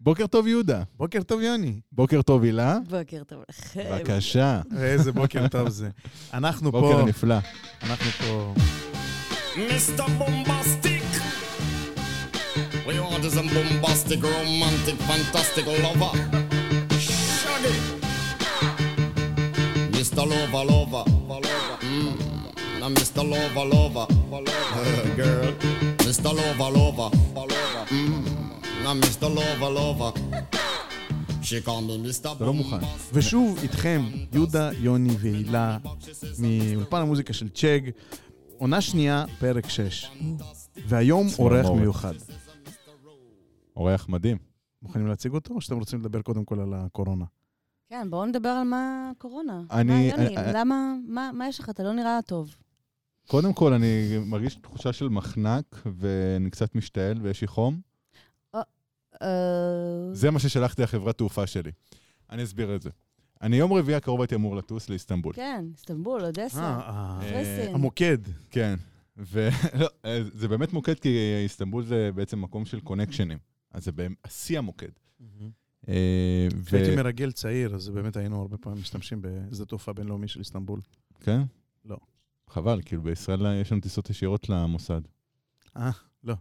בוקר טוב, יהודה. בוקר טוב, יוני. בוקר טוב, הילה. בוקר טוב לכם. בבקשה. איזה בוקר טוב זה. אנחנו פה, בוקר נפלא. אנחנו פה. Mr. Bombastic. We is a bombastic, romantic, fantastic lover. Shaggy. Mr. Lover, lover. Mm. Now Mr. Lover, lover. Uh, girl. Mr. Lover, lover. Mm. Now Mr. Lover, lover. אתה לא מוכן. ושוב איתכם, יהודה, יוני והילה, מאולפן המוזיקה של צ'ג, עונה שנייה, פרק 6. והיום אורח. מיוחד. אורח מדהים. מוכנים להציג אותו, או שאתם רוצים לדבר קודם כל על הקורונה? כן, בואו נדבר על מה הקורונה. אני- מה, יוני, אני- למה, מה, מה יש לך? אתה לא נראה טוב. קודם כל, אני מרגיש תחושה של מחנק, ואני קצת משתעל ויש לי חום. אה, זה מה ששלחתי לחברת תעופה שלי. אני אסביר את זה. אני יום רביעי הקרוב הייתי אמור לטוס לאיסטנבול. כן, איסטנבול, אודסה. אה, אה. המוקד. כן. ולא, אה, זה באמת מוקד, כי איסטנבול זה בעצם מקום של קונקשנים. אז זה באמת שיא המוקד. אה, ו- כשהייתי מרגל צעיר, אז באמת היינו הרבה פעמים משתמשים בשדה תעופה בינלאומי של איסטנבול. כן? לא. חבל, כאילו בישראל יש לנו טיסות ישירות למוסד. אה, לא.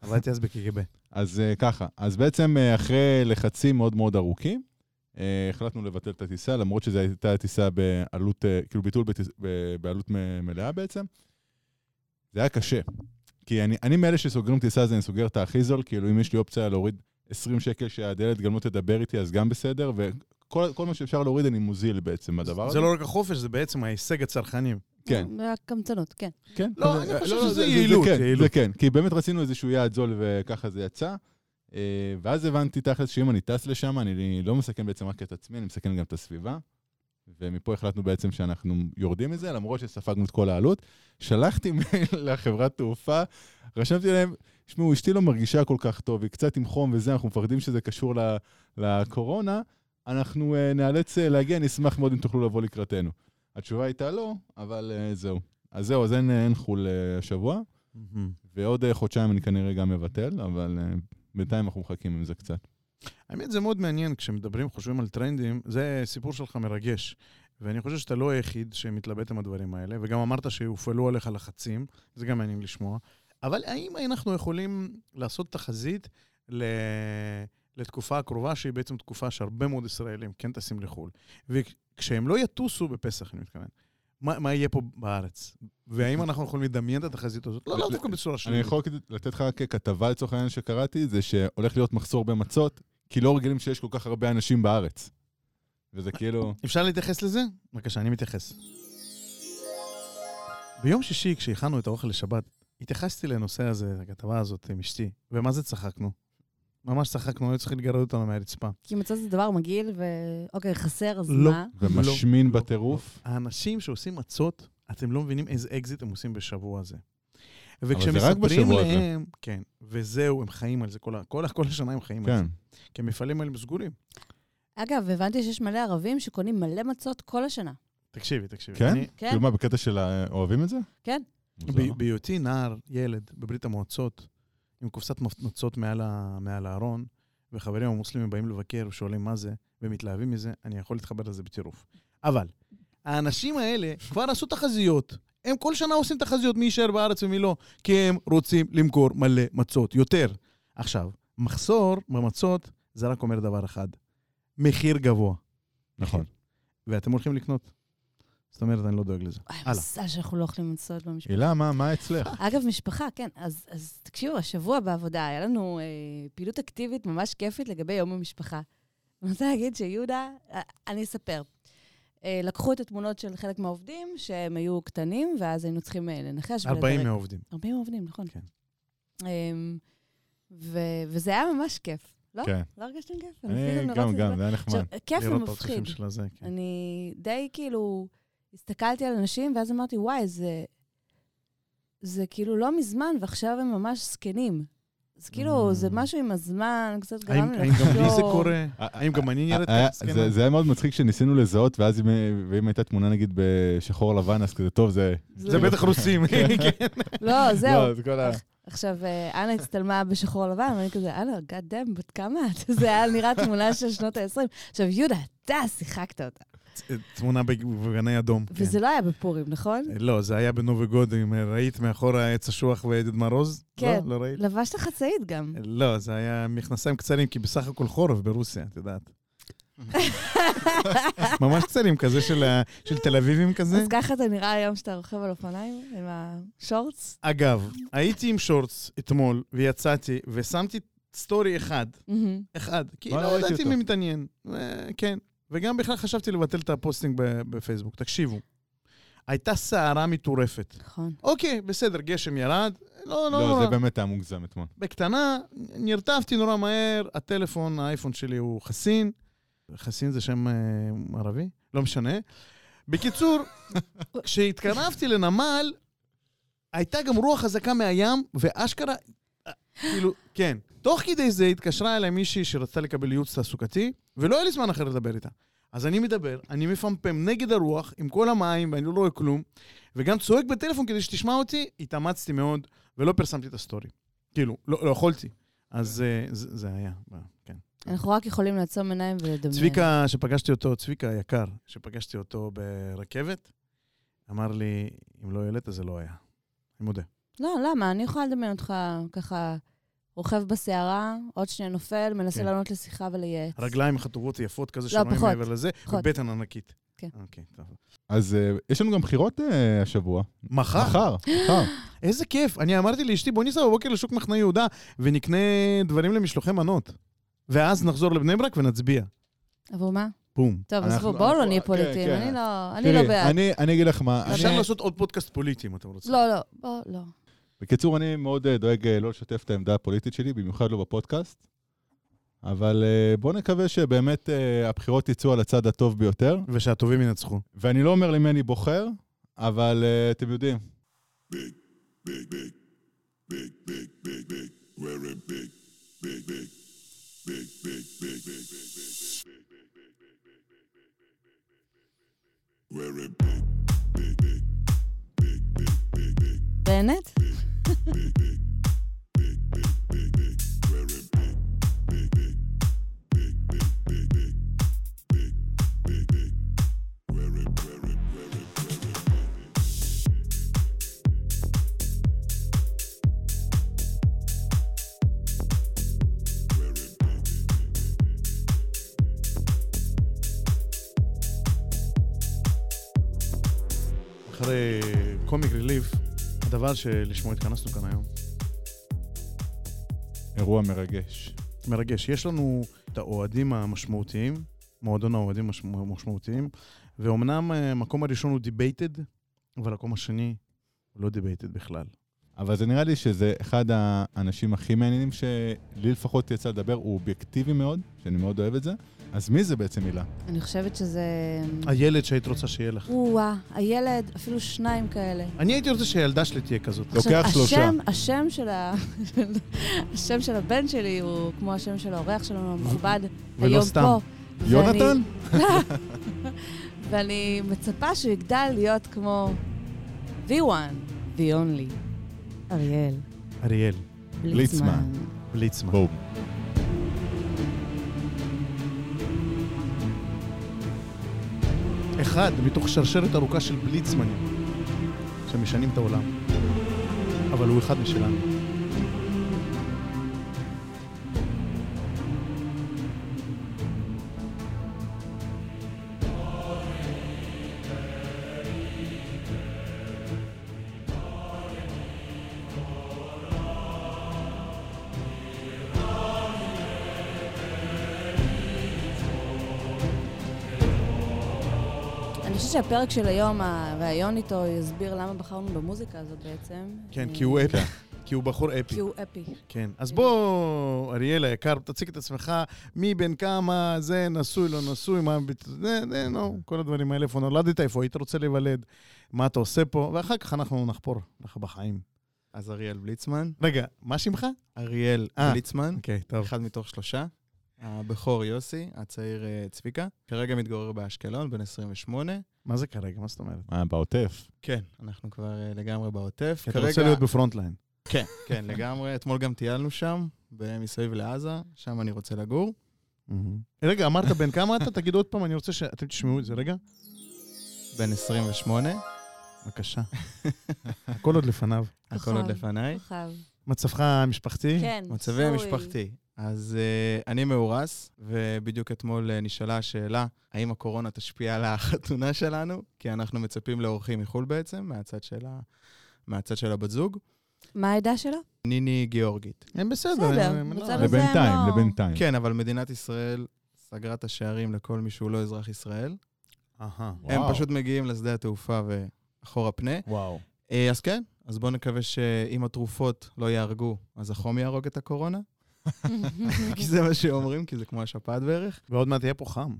עבדתי אז בקג"ב. אז אה, ככה, אז בעצם אה, אחרי לחצים מאוד מאוד ארוכים, אה, החלטנו לבטל את הטיסה, למרות שזו הייתה טיסה בעלות, אה, כאילו ביטול בטיס, ב- בעלות מלאה בעצם. זה היה קשה. כי אני, אני מאלה שסוגרים טיסה, אז אני סוגר את הכי זול, כאילו אם יש לי אופציה להוריד 20 שקל שהדלת גם לא תדבר איתי, אז גם בסדר, וכל כל מה שאפשר להוריד אני מוזיל בעצם בדבר הזה. זה לא רק החופש, זה בעצם ההישג הצרכנים. כן. הקמצנות, כן. כן. לא, אני חושב לא, שזה זה- זה- יעילות, זה כן, יעילות. זה כן, כי באמת רצינו איזשהו יעד זול וככה זה יצא. אה, ואז הבנתי תכלס שאם אני טס לשם, אני לא מסכן בעצם רק את עצמי, אני מסכן גם את הסביבה. ומפה החלטנו בעצם שאנחנו יורדים מזה, למרות שספגנו את כל העלות. שלחתי מייל לחברת תעופה, רשמתי להם, תשמעו, אשתי לא מרגישה כל כך טוב, היא קצת עם חום וזה, אנחנו מפחדים שזה קשור ל- לקורונה, אנחנו אה, ניאלץ אה, להגיע, אני אשמח מאוד אם תוכלו לבוא לקראתנו. התשובה הייתה לא, אבל אה, זהו. אז זהו, אז אין, אין חו"ל אה, השבוע, ועוד אה, חודשיים אני כנראה גם מבטל, אבל אה, בינתיים אנחנו מחכים עם זה קצת. האמת, זה מאוד מעניין, כשמדברים, חושבים על טרנדים, זה סיפור שלך מרגש. ואני חושב שאתה לא היחיד שמתלבט עם הדברים האלה, וגם אמרת שהופעלו עליך לחצים, זה גם מעניין לשמוע. אבל האם אנחנו יכולים לעשות תחזית ל... לתקופה הקרובה, שהיא בעצם תקופה שהרבה מאוד ישראלים כן טסים לחו"ל, וכשהם לא יטוסו בפסח, אני מתכוון, מה, מה יהיה פה בארץ? והאם אנחנו יכולים לדמיין את התחזית הזאת? לא, לא דווקא בצורה אני שלילית. יכול לתת לך רק כתבה לצורך העניין שקראתי, זה שהולך להיות מחסור במצות, כי לא רגילים שיש כל כך הרבה אנשים בארץ. וזה כאילו... אפשר להתייחס לזה? בבקשה, אני מתייחס. ביום שישי, כשהכנו את האוכל לשבת, התייחסתי לנושא הזה, לכתבה הזאת עם אשתי, ומה זה צחקנו? ממש צחקנו, היו צריכים לגרד אותנו מהרצפה. כי מצאת זה דבר מגעיל, ואוקיי, חסר, אז לא. מה? ומשמין לא. בטירוף. האנשים שעושים מצות, אתם לא מבינים איזה אקזיט הם עושים בשבוע הזה. זה רק וכשמספרים בשבוע הזה. להם, כן, וזהו, הם חיים על זה, כל, כל, כל השנה הם חיים על כן. זה. כי המפעלים האלה סגורים. אגב, הבנתי שיש מלא ערבים שקונים מלא מצות כל השנה. תקשיבי, תקשיבי. כן? אני, כן, כאילו מה, בקטע של ה- אוהבים את זה? כן. בהיותי נער, ילד, בברית המועצות, עם קופסת מצות מעל, ה- מעל הארון, וחברים המוסלמים באים לבקר ושואלים מה זה, ומתלהבים מזה, אני יכול להתחבר לזה בטירוף. אבל, האנשים האלה כבר עשו תחזיות. הם כל שנה עושים תחזיות מי יישאר בארץ ומי לא, כי הם רוצים למכור מלא מצות, יותר. עכשיו, מחסור במצות, זה רק אומר דבר אחד, מחיר גבוה. נכון. ואתם הולכים לקנות. זאת אומרת, אני לא דואג לזה. הלאה. מזל שאנחנו לא אוכלים מצות במשפחה. הילה, מה מה אצלך? אגב, משפחה, כן. אז, אז תקשיבו, השבוע בעבודה היה לנו אה, פעילות אקטיבית ממש כיפית לגבי יום המשפחה. אני רוצה להגיד שיהודה, אה, אני אספר. אה, לקחו את התמונות של חלק מהעובדים, שהם היו קטנים, ואז היינו צריכים אה, לנחש 40 ולדרג. מהעובדים. 40 עובדים, נכון. כן. אמ, ו- וזה היה ממש כיף. לא? כן. לא הרגשתם כיף? אני אפילו גם, גם. זה היה נחמד. כיף ומפחיד. כן. אני די כאילו הסתכלתי על אנשים, ואז אמרתי, וואי, זה... זה כאילו לא מזמן, ועכשיו הם ממש זקנים. אז כאילו, Mm. זה משהו עם הזמן, קצת גרם לי האם גם לי זה לחשוב. קורה? האם גם אני נראית זקנה? אה, זה- זה היה מאוד מצחיק שניסינו לזהות, ואז אם- הייתה תמונה נגיד בשחור לבן, אז כזה טוב, זה... זה בטח רוסים. כן. לא, זהו. לא, זה כל ה... עכשיו, אה, אנה הצטלמה בשחור לבן, ואני כזה, אנה, גאד דאם, בת כמה את? זה היה נראה תמונה של שנות ה-20. עכשיו, יהודה, אתה שיחקת אותה. תמונה בגני אדום. כן. וזה לא היה בפורים, נכון? לא, זה היה בנובי גוד, אם ראית מאחורה עץ אשוח ועדן מרוז? כן. לא, לא ראית? לבשת חצאית גם. לא, זה היה מכנסיים קצרים, כי בסך הכל חורף ברוסיה, את יודעת. ממש קצרים, כזה של, של תל אביבים כזה. אז ככה אתה נראה היום שאתה רוכב על אופניים, עם ה shorts? אגב, הייתי עם shorts אתמול, ויצאתי, ושמתי סטורי אחד. אחד, כי לא ראיתי ידעתי. מי מתעניין. ו- כן. וגם בכלל חשבתי לבטל את ה posting בפייסבוק. תקשיבו, הייתה סערה מטורפת. נכון. אוקיי, בסדר, גשם ירד, לא, לא, לא, נורא. זה באמת היה מוגזם אתמול. בקטנה, נרטבתי נורא מהר, הטלפון, האייפון שלי הוא חסין. חסין זה שם אה, ערבי? לא משנה. בקיצור, כשהתקרבתי לנמל, הייתה גם רוח חזקה מהים, ואשכרה, אה, כאילו, כן. תוך כדי זה התקשרה אליי מישהי שרצתה לקבל ייעוץ תעסוקתי, ולא היה לי זמן אחר לדבר איתה. אז אני מדבר, אני מפמפם נגד הרוח, עם כל המים, ואני לא רואה כלום, וגם צועק בטלפון כדי שתשמע אותי, התאמצתי מאוד, ולא פרסמתי את הסטורי. כאילו, לא, לא יכולתי. אז אה, זה, זה היה, כן. אנחנו רק יכולים לעצום עיניים ולדמיין. צביקה, שפגשתי אותו, צביקה היקר, שפגשתי אותו ברכבת, אמר לי, אם לא העלית, זה לא היה. אני מודה. לא, למה? אני יכולה לדמיין אותך ככה רוכב בסערה, עוד שנייה נופל, מנסה כן. לענות לשיחה ולייעץ. רגליים חטובות יפות כזה לא, שרואים פחות, מעבר לזה, פחות. ובטן ענקית. כן. אוקיי, טוב. אז אה, יש לנו גם בחירות אה, השבוע. מחר? מחר, מחר. איזה כיף. אני אמרתי לאשתי, בוא ניסע בבוקר לשוק מחנה יהודה ונקנה דברים למשלוחי מנות. ואז נחזור לבני ברק ונצביע. עבור מה? בום. טוב, אנחנו- עזבו, בואו לא אנחנו- נהיה כן, פוליטיים, כן. אני לא אני תראי, לא בעד. אני- אני אגיד לך מה, אפשר אני- לעשות עוד פודקאסט פוליטי, אם אתם רוצים. לא, לא, בוא, לא. בקיצור, אני מאוד אה, דואג אה, לא לשתף את העמדה הפוליטית שלי, במיוחד לא בפודקאסט. אבל אה, בואו נקווה שבאמת אה, הבחירות יצאו על הצד הטוב ביותר. ושהטובים ינצחו. ואני לא אומר למי אני בוחר, אבל אה, אתם יודעים. באמת? אחרי קומיק ריליף, הדבר שלשמו התכנסנו כאן היום, אירוע מרגש. מרגש. יש לנו את האוהדים המשמעותיים, מועדון האוהדים המשמעותיים, ואומנם אה, המקום הראשון הוא debated, אבל המקום השני הוא לא debated בכלל. אבל זה נראה לי שזה אחד האנשים הכי מעניינים שלי לפחות יצא לדבר, הוא אובייקטיבי מאוד, שאני מאוד אוהב את זה. אז מי זה בעצם הילה? אני חושבת שזה... הילד שהיית רוצה שיהיה לך. או-אה, הילד, אפילו שניים כאלה. אני הייתי רוצה שהילדה שלי תהיה כזאת. לוקח שלושה. השם, השם של ה... השם של הבן שלי הוא כמו השם של האורח שלנו המכובד ולא היום סתם. פה. יונתן? ואני, ואני מצפה שהוא יגדל להיות כמו V1, The Only, אריאל, אריאל, ליצמן. ליצמן. בואו. אחד מתוך שרשרת ארוכה של בליצמנים שמשנים את העולם. אבל הוא אחד משלנו. שהפרק של היום, הראיון איתו, יסביר למה בחרנו במוזיקה הזאת בעצם. כן, כי הוא אפי. כי הוא בחור אפי. כי הוא אפי. כן. אז בוא, אריאל היקר, תציג את עצמך, מי בן כמה, זה, נשוי, לא נשוי, מה... זה, זה, נו, כל הדברים האלה, איפה נולדת, איפה היית רוצה להיוולד, מה אתה עושה פה, ואחר כך אנחנו נחפור לך בחיים. אז אריאל בליצמן. רגע, מה שמך? אריאל אה. בליצמן, אוקיי, טוב. אחד מתוך שלושה. הבכור יוסי, הצעיר אה, צביקה. כרגע מתגורר באשקלון, בן 28. מה זה כרגע? מה זאת אומרת? אה, בעוטף. כן, אנחנו כבר אה, לגמרי בעוטף. כי אתה רוצה להיות בפרונט ליין. כן, כן, לגמרי. אתמול גם טיילנו שם, מסביב לעזה, שם אני רוצה לגור. רגע, אמרת בן כמה אתה? תגיד עוד פעם, אני רוצה שאתם תשמעו את זה. רגע. בן 28, בבקשה. הכל עוד לפניו. הכל עוד. לפניי. מצבך המשפחתי? כן, מצבי. המשפחתי. אז uh, אני מאורס, ובדיוק אתמול uh, נשאלה השאלה, האם הקורונה תשפיע על החתונה שלנו? כי אנחנו מצפים לאורחים מחו"ל בעצם, מהצד של, ה... מהצד של הבת זוג. מה העדה שלו? ניני גיאורגית. הם בסדר. בסדר, הם- הם- לא, לבינתיים, הם לא- לבינתיים. כן, אבל מדינת ישראל סגרה את השערים לכל מי שהוא לא אזרח ישראל. אהה. הם וואו. פשוט מגיעים לשדה התעופה ואחורה פנה. וואו. אה, אז כן, אז בואו נקווה שאם התרופות לא יהרגו, אז החום יהרוג את הקורונה. כי זה מה שאומרים, כי זה כמו השפעת בערך. ועוד מעט יהיה פה חם.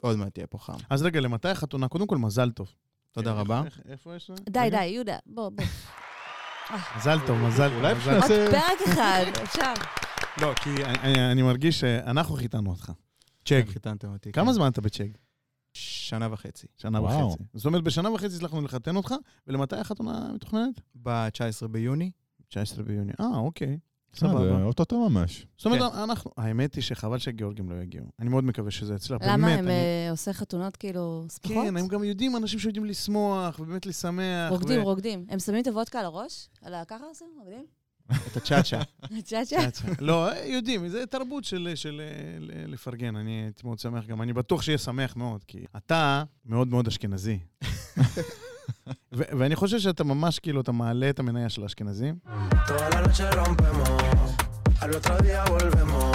עוד מעט תהיה פה חם. אז רגע, למתי החתונה? קודם כל, מזל טוב. תודה רבה. איפה יש? די, רגע. די, יהודה, בוא, בוא. מזל טוב, מזל טוב. אולי אפשר עוד טוב. זה- פרק אחד, אפשר. לא, כי אני- מרגיש שאנחנו חיתנו אותך. צ'ק. חיתנתם אותי. כמה כן. זמן אתה בצ'ק? שנה וחצי. שנה. וחצי. זאת אומרת, בשנה וחצי הצלחנו לחתן אותך, ולמתי החתונה מתוכננת? ב-19 ביוני. 19 ביוני. אה, אוקיי. סבבה. אוטוטו ממש. זאת אומרת, אנחנו... האמת היא שחבל שהגיאורגים לא יגיעו. אני מאוד מקווה שזה יצליח. למה הם אה, עושה חתונות כאילו שמחות? כן, הם גם יודעים, אנשים שיודעים לשמוח, ובאמת לשמח. רוקדים, רוקדים. הם שמים את הוודקה על הראש? על ה... ככה עושים? רוקדים? את הצ'אצ'ה. צ'אצ'ה? לא, יודעים, זה תרבות של, של אה, ל- לפרגן, אני הייתי מאוד שמח גם, אני בטוח שיהיה שמח מאוד, כי אתה מאוד מאוד אשכנזי. ואני חושב שאתה ממש כאילו, אתה מעלה את המניה של האשכנזים. על otro día volvemos.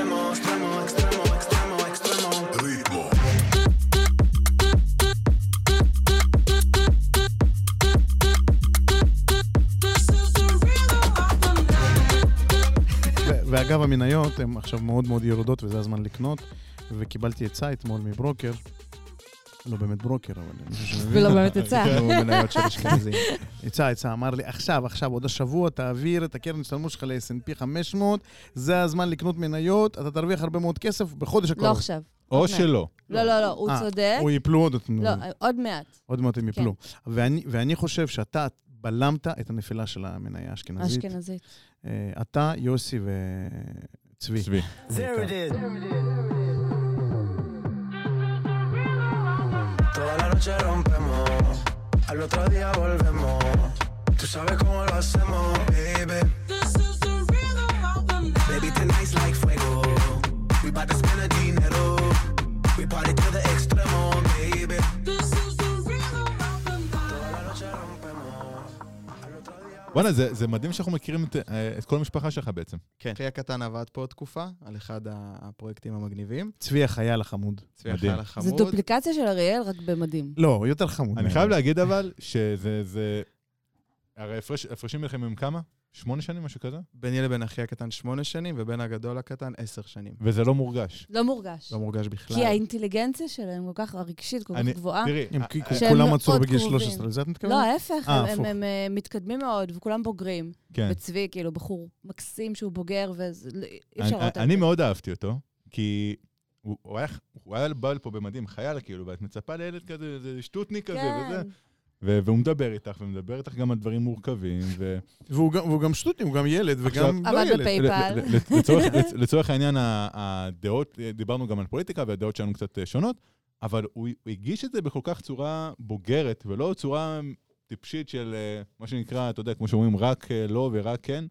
Extremo, extremo, extremo, extremo, extremo. Ritmo. ו- ואגב, המניות הן עכשיו מאוד מאוד יורדות, וזה הזמן לקנות. וקיבלתי עצה אתמול מברוקר, לא באמת ברוקר, אבל מישהו שמבין. ולא באמת יצא. הוא מניות של אשכנזים. עצה, עצה, אמר לי, עכשיו, עכשיו, עוד השבוע תעביר את הקרן השתלמות שלך ל-S&P 500, זה הזמן לקנות מניות, אתה תרוויח הרבה מאוד כסף בחודש הקרוב. לא עכשיו. או. שלא. לא, לא, לא, הוא אה, צודק. או יפלו עוד, לא. עוד מעט. עוד מעט הם יפלו. ואני, ואני חושב שאתה בלמת את הנפילה של המניה האשכנזית. אשכנזית. אה, אתה, יוסי וצבי. צבי. There it is. Toda la noche rompemos, al otro día volvemos. Tú sabes cómo lo hacemos, baby. Baby, tonight's like fuego. We bout to spend the dinero. We party בואנה, זה זה מדהים שאנחנו מכירים את, אה, את כל המשפחה שלך בעצם. כן. אחי הקטן עבד פה תקופה, על אחד הפרויקטים המגניבים. צבי החייל החמוד. צבי. החייל זה החמוד. דופליקציה של אריאל, רק במדים. לא, הוא יותר חמוד. אני. חייב להגיד אבל, שזה... זה- הרי הפרש- הפרשים ביניכם הם כמה? שמונה שנים, משהו כזה? ביני לבין אחי הקטן שמונה שנים, ובין הגדול הקטן עשר שנים. וזה לא מורגש. לא מורגש. לא מורגש בכלל. כי האינטליגנציה שלהם כל כך, הרגשית, כל כך אני- גבוהה. תראי, הם אה, כולם מצאו בגיל קרובים. 13, לזה את מתכוונת? לא, ההפך, אה, הם- אה, מתקדמים מאוד, וכולם בוגרים. כן. וצבי, כאילו, בחור מקסים שהוא בוגר, ואי אפשר אני- לראות אני. מאוד אהבתי אותו, כי הוא הוא היה- בא לפה במדים, חייל כאילו, ואת מצפה לילד כזה, איזה שטוטניק כזה וזה. והוא מדבר איתך, ומדבר איתך גם על דברים מורכבים, ו... והוא גם- והוא גם שטוטני, הוא גם ילד וגם לא עבד ילד. בפייפל. לצורך- לצ- לצורך העניין, ה- הדעות, דיברנו גם על פוליטיקה, והדעות שלנו קצת אה, שונות, אבל הוא הגיש את זה בכל כך צורה בוגרת, ולא צורה טיפשית של אה, מה שנקרא, אתה יודע, כמו שאומרים, רק אה, לא ורק כן,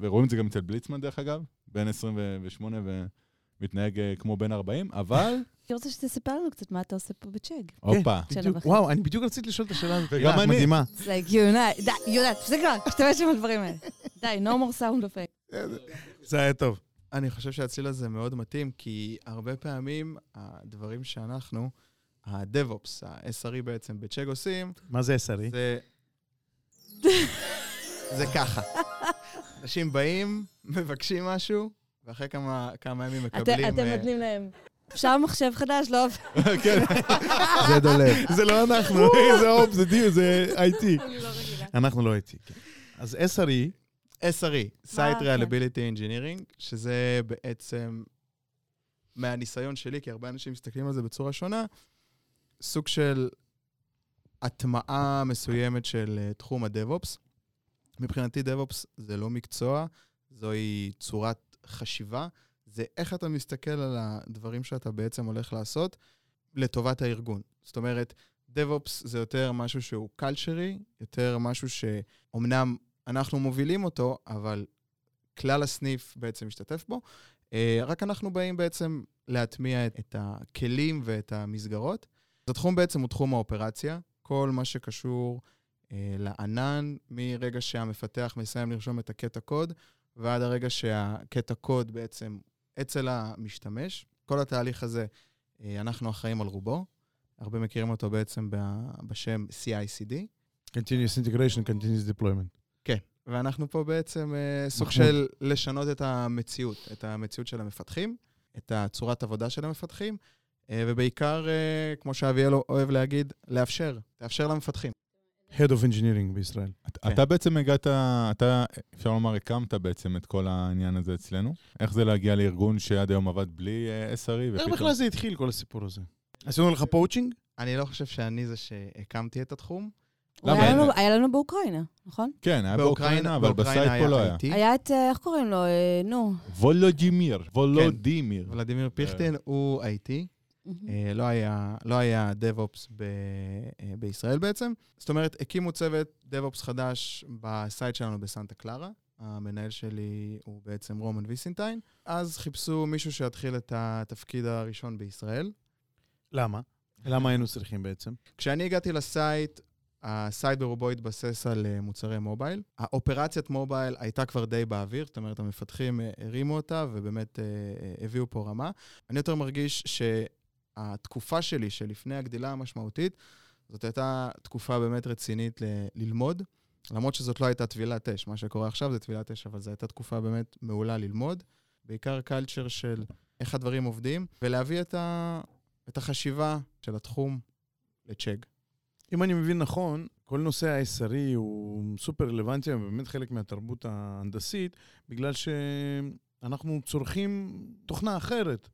ורואים את זה גם אצל בליצמן, דרך אגב, בן 28 ומתנהג כמו בן 40, אבל, אני רוצה שתספר לנו קצת מה אתה עושה פה בצ'ג. הופה. שנה בדיוק, וחצי. וואו, אני בדיוק רציתי לשאול את השאלה הזאת. אה, אני. מדהימה. זה יונה, די, יונה, תפסיק כבר, תשתמש עם הדברים האלה. די, no more sound effect. זה היה טוב. אני חושב שהצליל הזה מאוד מתאים, כי הרבה פעמים הדברים שאנחנו, ה-DevOps, ה-SRE בעצם בצ'ק עושים, מה זה SRE? זה... זה ככה. אנשים באים, מבקשים משהו, ואחרי כמה, כמה ימים מקבלים... אתם אה, נותנים להם. אפשר מחשב חדש? לא. כן. זה דולב. זה לא אנחנו, זה אופ, זה דיו, זה IT. אני לא רגילה. אנחנו לא IT. כן. אז SRE, SRE, Site כן. Reliability Engineering, שזה בעצם, מהניסיון שלי, כי הרבה אנשים מסתכלים על זה בצורה שונה, סוג של הטמעה מסוימת של אה, תחום ה-DevOps. מבחינתי DevOps זה לא מקצוע, זוהי צורת חשיבה, זה איך אתה מסתכל על הדברים שאתה בעצם הולך לעשות לטובת הארגון. זאת אומרת, DevOps זה יותר משהו שהוא קלצ'רי, יותר משהו שאומנם אנחנו מובילים אותו, אבל כלל הסניף בעצם משתתף בו. אה, רק אנחנו באים בעצם להטמיע את, הכלים ואת המסגרות. אז התחום בעצם הוא תחום האופרציה, כל מה שקשור אה, לענן, מרגע שהמפתח מסיים לרשום את הקטע קוד, ועד הרגע שהקטע קוד בעצם אצל המשתמש. כל התהליך הזה, אה, אנחנו אחראים על רובו. הרבה מכירים אותו בעצם בשם CI/CD. Continuous Integration, Continuous Deployment. כן, ואנחנו פה בעצם אה, סוג מחמוד. של לשנות את המציאות, את המציאות של המפתחים, את הצורת עבודה של המפתחים, אה, ובעיקר, כמו שאביאל אוהב להגיד, לאפשר, לאפשר למפתחים. Head of Engineering בישראל. אתה- כן. אתה בעצם הגעת, אתה, אפשר לומר, הקמת בעצם את כל העניין הזה אצלנו. איך זה להגיע לארגון שעד היום עבד בלי אה, SRE, איך ופתאום... בכלל זה התחיל, כל הסיפור הזה? עשינו לך poaching? אני לא חושב שאני זה שהקמתי את התחום. למה היה? לנו- היה לנו באוקראינה, נכון? כן, היה באוקראינה, אבל ב site פה לא היה. היה את, אה, איך קוראים לו? אה, נו. וולודימיר, וולודימיר. ולדימיר פיכטין הוא IT, לא היה, לא היה DevOps ב, אה, בישראל בעצם. זאת אומרת, הקימו צוות DevOps חדש ב site שלנו בסנטה קלרה. המנהל שלי הוא בעצם רומן ויסנטיין. אז חיפשו מישהו שיתחיל את התפקיד הראשון בישראל. למה? למה היינו צריכים בעצם? כשאני הגעתי ל site, ה site ברובו התבסס על אה, מוצרי mobile. האופרציית mobile הייתה כבר די באוויר, זאת אומרת, המפתחים אה, הרימו אותה ובאמת אה, אה, הביאו פה רמה. אני יותר מרגיש שהתקופה שלי, שלפני הגדילה המשמעותית, זאת הייתה תקופה באמת רצינית ל- ללמוד, למרות שזאת לא הייתה טבילת אש. מה שקורה עכשיו זה טבילת אש, אבל זו הייתה תקופה באמת מעולה ללמוד. בעיקר culture של איך הדברים עובדים, ולהביא את, ה... את החשיבה של התחום לצ'ק. אם אני מבין נכון, כל נושא ה-SRE הוא סופר רלוונטי ובאמת חלק מהתרבות ההנדסית, בגלל שאנחנו צורכים תוכנה אחרת.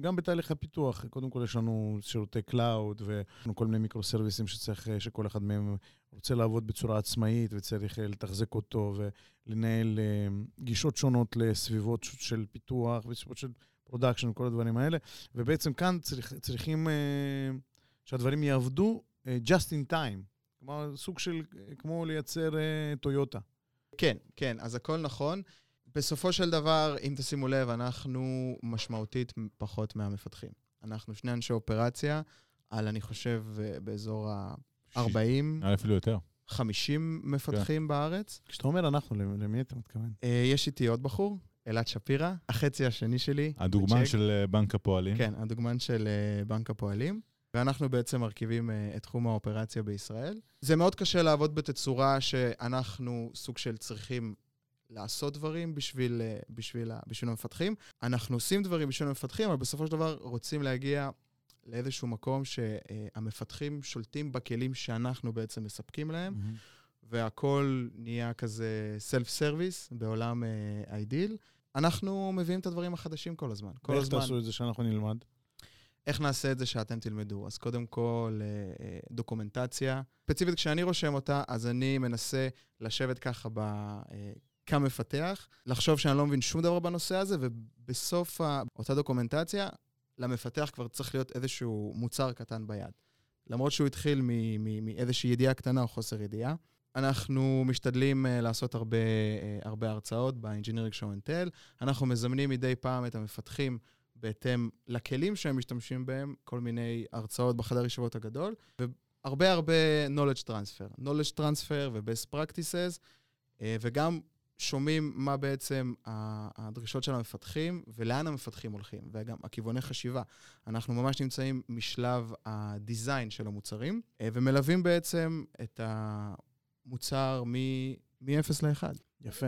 גם בתהליך הפיתוח, קודם כל יש לנו שירותי cloud וכל מיני מיקרו-סרוויסים שצריך, שכל אחד מהם רוצה לעבוד בצורה עצמאית וצריך אה, לתחזק אותו ולנהל אה, גישות שונות לסביבות של פיתוח וסביבות של production וכל הדברים האלה. ובעצם כאן צריך, צריכים אה, שהדברים יעבדו אה, just in time. כלומר, סוג של, אה, כמו לייצר אה, טויוטה. כן, כן, אז הכל נכון. בסופו של דבר, אם תשימו לב, אנחנו משמעותית פחות מהמפתחים. אנחנו שני אנשי אופרציה, על, אני חושב, אה, באזור ה-40, היה אפילו יותר. 50 מפתחים בארץ. כשאתה אומר אנחנו, למ- למי אתה מתכוון? אה, יש איתי עוד בחור, אלעד שפירא, החצי השני שלי. הדוגמן בצ'ק. של אה, בנק הפועלים. כן, הדוגמן של אה, בנק הפועלים. ואנחנו בעצם מרכיבים אה, את תחום האופרציה בישראל. זה מאוד קשה לעבוד בתצורה שאנחנו סוג של צריכים לעשות דברים בשביל, אה, בשביל, בשביל המפתחים. אנחנו עושים דברים בשביל המפתחים, אבל בסופו של דבר רוצים להגיע לאיזשהו מקום שהמפתחים שולטים בכלים שאנחנו בעצם מספקים להם, והכל נהיה כזה self service בעולם ideal. אנחנו מביאים את הדברים החדשים כל הזמן. כל ואיך הזמן. תעשו את זה שאנחנו נלמד? איך נעשה את זה שאתם תלמדו? אז קודם כל, אה, אה, דוקומנטציה. ספציפית, כשאני רושם אותה, אז אני מנסה לשבת ככה ב... כמפתח, לחשוב שאני לא מבין שום דבר בנושא הזה, ובסוף אותה דוקומנטציה, למפתח כבר צריך להיות איזשהו מוצר קטן ביד. למרות שהוא התחיל מאיזושהי ידיעה קטנה או חוסר ידיעה. אנחנו משתדלים uh, לעשות הרבה, uh, הרבה הרצאות ב-Engineering Show and Tell. אנחנו מזמנים מדי פעם את המפתחים בהתאם לכלים שהם משתמשים בהם, כל מיני הרצאות בחדר ישיבות הגדול, והרבה הרבה knowledge transfer. knowledge transfer ו-best practices, אה, וגם שומעים מה בעצם הדרישות של המפתחים ולאן המפתחים הולכים, וגם הכיווני חשיבה. אנחנו ממש נמצאים משלב ה design של המוצרים, אה, ומלווים בעצם את המוצר מ... מ-0 ל-1. יפה.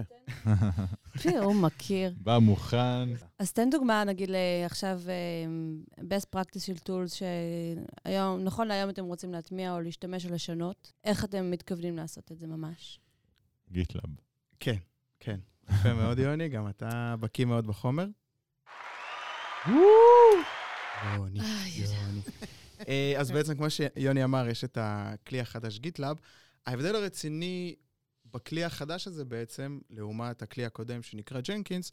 תראה, הוא מכיר. בא מוכן. אז תן דוגמה, נגיד, ל- עכשיו, אה, best practice של tools, שהיום, נכון להיום אתם רוצים להטמיע או להשתמש או לשנות, איך אתם מתכוונים לעשות את זה ממש? GitLab. כן, כן. יפה מאוד, יוני, גם אתה בקיא מאוד בחומר. יוני, יוני. אה, אז בעצם, כמו שיוני אמר, יש את הכלי החדש גיטלאב. ההבדל הרציני בכלי החדש הזה בעצם, לעומת הכלי הקודם שנקרא ג'נקינס,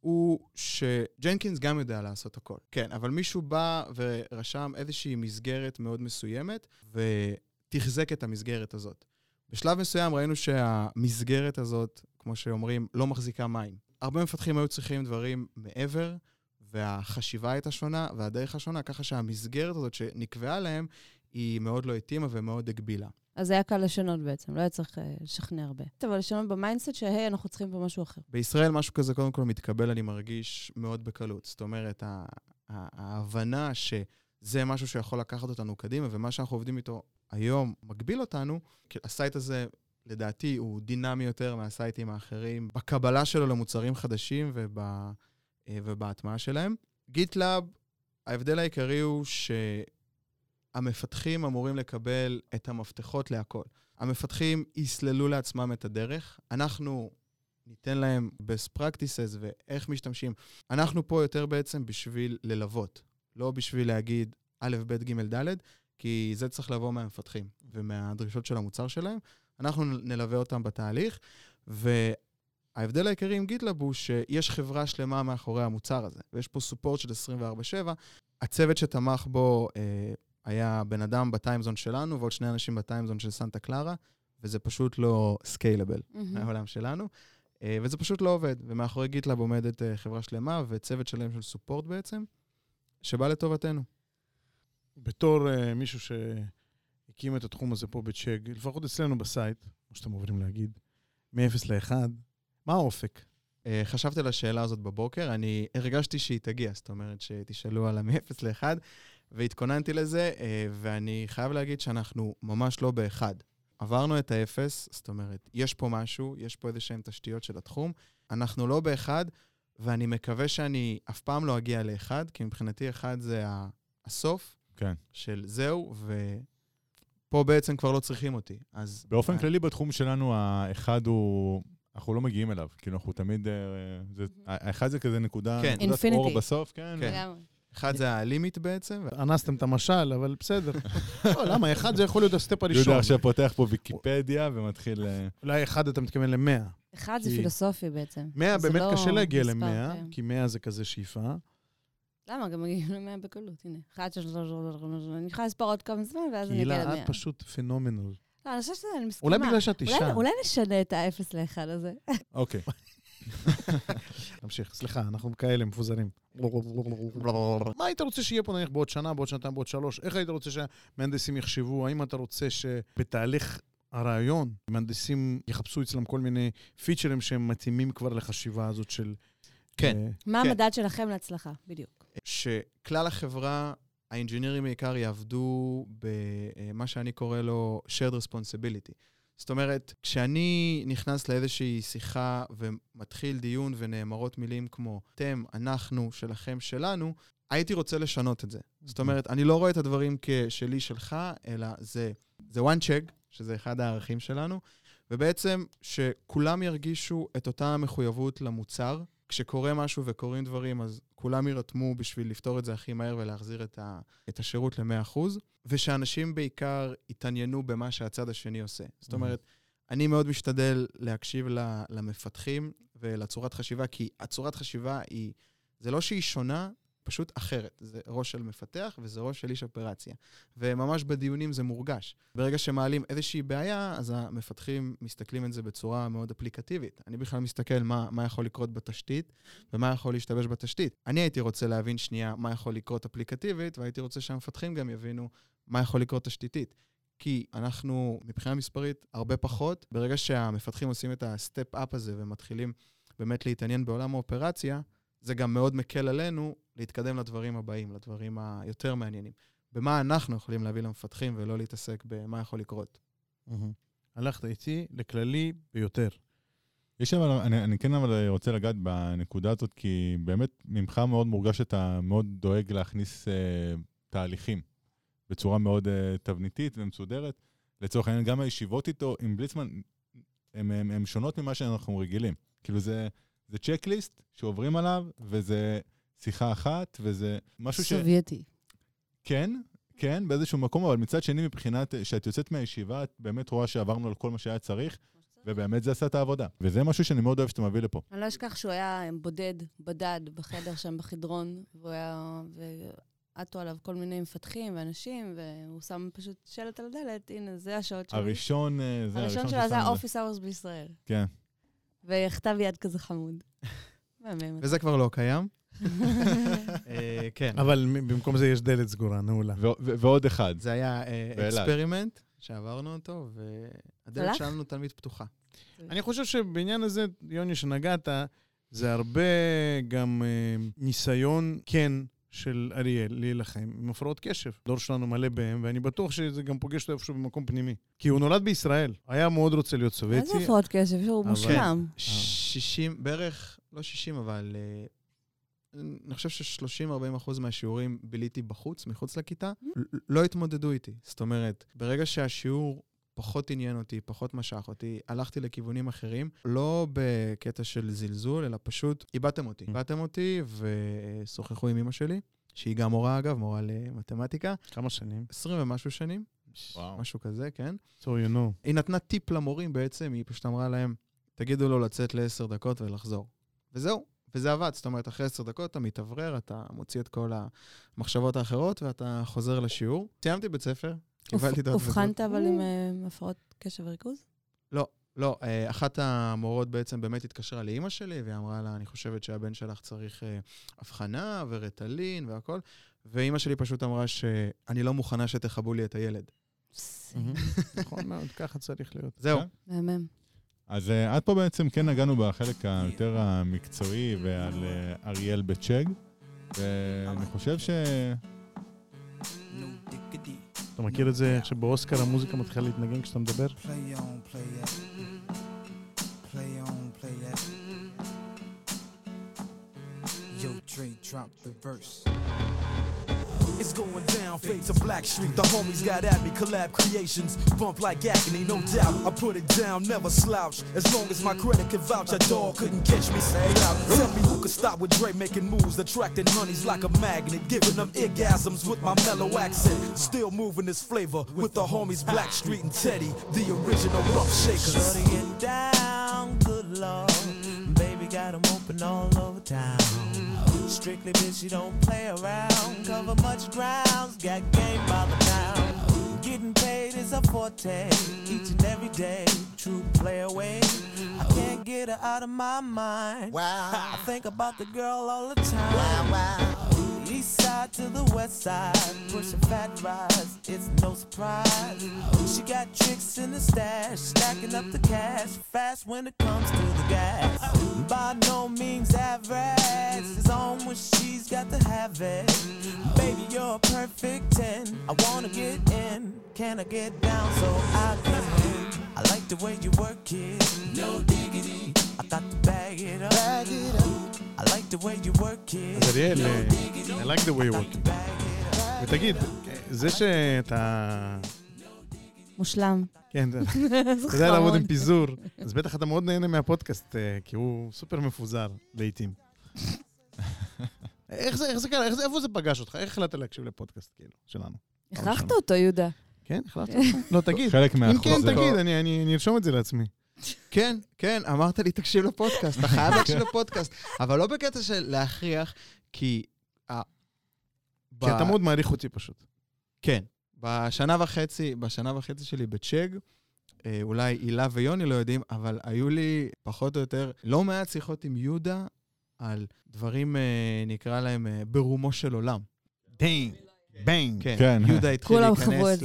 הוא שג'נקינס גם יודע לעשות הכל. כן, אבל מישהו בא ורשם איזושהי מסגרת מאוד מסוימת, ותחזק את המסגרת הזאת. בשלב מסוים ראינו שהמסגרת הזאת, כמו שאומרים, לא מחזיקה מים. הרבה מפתחים היו צריכים דברים מעבר, והחשיבה הייתה שונה, והדרך השונה, ככה שהמסגרת הזאת שנקבעה להם, היא מאוד לא התאימה ומאוד הגבילה. אז זה היה קל לשנות בעצם, לא היה צריך אה, לשכנע הרבה. אבל לשנות ב mindset שהיי, אנחנו צריכים פה משהו אחר. בישראל משהו כזה קודם כל מתקבל, אני מרגיש, מאוד בקלות. זאת אומרת, ההבנה שזה משהו שיכול לקחת אותנו קדימה, ומה שאנחנו עובדים איתו היום מגביל אותנו, כי ה site הזה, לדעתי, הוא דינמי יותר מה sites האחרים, בקבלה שלו למוצרים חדשים וב, אה, ובהטמעה שלהם. גיטלאב, ההבדל העיקרי הוא שהמפתחים אמורים לקבל את המפתחות להכל. המפתחים יסללו לעצמם את הדרך, אנחנו ניתן להם best practices ואיך משתמשים. אנחנו פה יותר בעצם בשביל ללוות, לא בשביל להגיד א', ב', ג', ד', כי זה צריך לבוא מהמפתחים ומהדרישות של המוצר שלהם. אנחנו נלווה אותם בתהליך, וההבדל העיקרי עם גיטלאב הוא שיש חברה שלמה מאחורי המוצר הזה, ויש פה support של 24/7. הצוות שתמך בו אה, היה בן אדם ב time zone שלנו ועוד שני אנשים ב time zone של סנטה קלרה, וזה פשוט לא scalable מהעולם שלנו. אה, וזה פשוט לא עובד. ומאחורי גיטלאב עומדת אה, חברה שלמה וצוות שלם של support בעצם, שבא לטובתנו. בתור uh, מישהו שהקים את התחום הזה פה בצ'ק, לפחות אצלנו בסייט, כמו שאתם עוברים להגיד, מ-0 ל-1, מה האופק? אה, חשבתי על השאלה הזאת בבוקר, אני הרגשתי שהיא תגיע, זאת אומרת שתשאלו על ה-0 ל-1, והתכוננתי לזה, אה, ואני חייב להגיד שאנחנו ממש לא באחד. עברנו את האפס, זאת אומרת, יש פה משהו, יש פה איזה שהן תשתיות של התחום, אנחנו לא באחד, ואני מקווה שאני אף פעם לא אגיע לאחד, כי מבחינתי אחד זה הסוף כן. של זהו, ופה בעצם כבר לא צריכים אותי. אז... באופן אה, כללי בתחום שלנו, האחד הוא... אנחנו לא מגיעים אליו. כאילו, אנחנו תמיד... אה, זה- האחד זה כזה נקודה... כן. נקודת אור. בסוף, כן. כן. אחד זה הלימיט בעצם, אנסתם את המשל, אבל בסדר. לא, למה? אחד זה יכול להיות הסטפ הראשון. יהודה עכשיו פותח פה ויקיפדיה ומתחיל... אה, אולי אחד אתה מתכוון למאה. אחד זה פילוסופי בעצם. מאה באמת לא קשה להגיע למאה, כן. כי מאה זה כזה שאיפה. למה? גם מגיעים למאה בקלות, הנה. אחד, שלוש, שלוש, שלוש, שלוש, אני יכולה לספור עוד כמה זמן, ואז אני אגיע קהילה, למאה. את פשוט פנומנל. לא, אני חושבת שזה, אני מסכימה. אולי בגלל שאת אישה. אולי נשנה את האפס לאחד הזה. אוקיי. נמשיך, סליחה, אנחנו כאלה מפוזרים. מה היית רוצה שיהיה פה נניח בעוד שנה, בעוד שנתיים, בעוד שלוש? איך היית רוצה שהמהנדסים יחשבו? האם אתה רוצה שבתהליך הרעיון, מהנדסים יחפשו אצלם כל מיני פיצ'רים שהם מתאימים כבר לחשיבה הזאת של... כן. אה, מה כן. המדד שלכם להצלחה? בדיוק. שכלל החברה, האינג'ינירים בעיקר יעבדו במה שאני קורא לו shared responsibility. זאת אומרת, כשאני נכנס לאיזושהי שיחה ומתחיל דיון ונאמרות מילים כמו אתם, אנחנו, שלכם, שלנו, הייתי רוצה לשנות את זה. זאת אומרת, אני לא רואה את הדברים כשלי, שלך, אלא זה, זה one check, שזה אחד הערכים שלנו, ובעצם שכולם ירגישו את אותה המחויבות למוצר. כשקורה משהו וקורים דברים, אז כולם יירתמו בשביל לפתור את זה הכי מהר ולהחזיר את, ה, את השירות ל-100%, ושאנשים בעיקר יתעניינו במה שהצד השני עושה. זאת אומרת, אני מאוד משתדל להקשיב למפתחים ולצורת חשיבה, כי הצורת חשיבה היא, זה לא שהיא שונה, פשוט אחרת. זה ראש של מפתח וזה ראש של איש אופרציה. וממש בדיונים זה מורגש. ברגע שמעלים איזושהי בעיה, אז המפתחים מסתכלים על זה בצורה מאוד אפליקטיבית. אני בכלל מסתכל מה, מה יכול לקרות בתשתית ומה יכול להשתבש בתשתית. אני הייתי רוצה להבין שנייה מה יכול לקרות אפליקטיבית, והייתי רוצה שהמפתחים גם יבינו מה יכול לקרות תשתיתית. כי אנחנו, מבחינה מספרית, הרבה פחות. ברגע שהמפתחים עושים את ה step-up הזה ומתחילים באמת להתעניין בעולם האופרציה, זה גם מאוד מקל עלינו להתקדם לדברים הבאים, לדברים היותר מעניינים. במה אנחנו יכולים להביא למפתחים ולא להתעסק במה יכול לקרות. הלכת איתי לכללי ביותר. יש אבל, אני, אני כן אבל רוצה לגעת בנקודה הזאת, כי באמת ממך מאוד מורגש שאתה מאוד דואג להכניס אה, תהליכים בצורה מאוד אה, תבניתית ומסודרת. לצורך העניין, גם הישיבות איתו, עם בליצמן, הן שונות ממה שאנחנו רגילים. כאילו זה, זה צ'קליסט שעוברים עליו, וזה שיחה אחת, וזה משהו ש... סובייטי. כן, כן, באיזשהו מקום, אבל מצד שני, מבחינת, כשאת יוצאת מהישיבה, את באמת רואה שעברנו על כל מה שהיה צריך, ובאמת זה עשה את העבודה. וזה משהו שאני מאוד אוהב שאתה מביא לפה. אני לא אשכח שהוא היה בודד, בדד, בחדר שם בחדרון, והוא היה... ועטו עליו כל מיני מפתחים ואנשים, והוא שם פשוט שלט על הדלת, הנה, זה השעות שלו. הראשון, אה, זה הראשון שלו זה ה-Office Hours בישראל. כן. וכתב יד כזה חמוד. מהמם. וזה כבר לא קיים. אה, כן. אבל מ- במקום זה יש דלת סגורה, נעולה. ו- ו- ועוד אחד. זה היה אה, באילת. אקספרימנט שעברנו אותו, והדלת הלך? שלנו תמיד פתוחה. אני חושב שבעניין הזה, יוני, שנגעת, זה הרבה גם אה, ניסיון כן של אריאל להילחם עם הפרעות קשב. הדור שלנו מלא בהם, ואני בטוח שזה גם פוגש אותו איפשהו במקום פנימי. כי הוא נולד בישראל, היה מאוד רוצה להיות סובייטי. איזה הפרעות קשב, הוא אבל- מושלם. 60, בערך, לא 60, אבל אה, אני חושב ש-30-40 אחוז מהשיעורים ביליתי בחוץ, מחוץ לכיתה, ל- לא התמודדו איתי. זאת אומרת, ברגע שהשיעור פחות עניין אותי, פחות משך אותי, הלכתי לכיוונים אחרים, לא בקטע של זלזול, אלא פשוט איבדתם אותי. איבדתם אותי ושוחחו עם אמא שלי, שהיא גם מורה, אגב, מורה למתמטיקה, כמה שנים. 20 ומשהו שנים, וואו. משהו כזה, כן. So you know. היא נתנה טיפ למורים בעצם, היא פשוט אמרה להם, תגידו לו לצאת לעשר דקות ולחזור. וזהו, וזה עבד. זאת אומרת, אחרי עשר דקות אתה מתאוורר, אתה מוציא את כל המחשבות האחרות ואתה חוזר לשיעור. סיימתי בית ספר. אובחנת אבל עם אה, הפרעות קשב וריכוז? לא, אה, אחת המורות בעצם באמת התקשרה לאימא שלי, והיא אמרה לה, אני חושבת שהבן שלך צריך אה, אבחנה ורטלין והכל, ואימא שלי פשוט אמרה שאני לא מוכנה שתכבו לי את הילד. נכון מאוד, ככה צריך להיות. זהו. כן. מהמם. אז אה, עד פה בעצם כן נגענו בחלק היותר המקצועי ועל אה, אריאל בצ'ג, ואני חושב ש... אתה מכיר את זה, איך שבאוסקר המוזיקה מתחילה להתנגן כשאתה מדבר? Yo, Dre, drop the verse. It's going down, fade to Black Street. The homies got at me, collab creations. Bump like agony, no doubt. I put it down, never slouch. As long as my credit can vouch, a dog couldn't catch me. Say. Tell me who could stop with Dre making moves, attracting honeys like a magnet, giving them orgasms with my mellow accent. Still moving this flavor with the homies Black Street and Teddy, the original rough shakers. Shorty get down, good lord. Baby got 'em open all over town. Strictly bitch, you don't play around. Cover much grounds, got game by the pound. Getting paid is a forte, each and every day. True play away. I can't get her out of my mind. Wow. I think about the girl all the time. Wow, wow. East side to the west side, pushing fat rides, it's no surprise. She got tricks in the stash, stacking up the cash, fast when it comes to the gas By no means average, it's on when she's got to have it. Baby, you're a perfect 10. I wanna get in, can I get down so I can win? I like the way you work it, no diggity. I got to bag it up. Bag it up. I like the way you work it. אז אריאל, אה, I like the way you work. ותגיד, זה שאתה... מושלם. כן, אתה יודע לעבוד עם. פיזור, אז בטח אתה מאוד נהנה מהפודקאסט, אה, כי הוא סופר מפוזר לעיתים. איך זה, איך זה קרה? איך זה- איפה זה פגש אותך? איך החלטת להקשיב לפודקאסט, כאילו, שלנו? הכרחת אותו, יהודה. כן, החלטת אותך? לא, תגיד. חלק אם מהחוזה. כן, תגיד, אני- אני אני ארשום את זה לעצמי. כן, כן, אמרת לי, תקשיב לפודקאסט, אתה חייב להקשיב לפודקאסט. אבל לא בקטע של להכריח, כי... כי אתה מאוד מעריך אותי פשוט. כן. בשנה וחצי, בשנה וחצי שלי בצ'ג, אה, אולי הילה ויוני לא יודעים, אבל היו לי פחות או יותר לא מעט שיחות עם יהודה על דברים, אה, נקרא להם, אה, ברומו של עולם. דנג, בנג. כן, כן. יהודה התחיל להיכנס.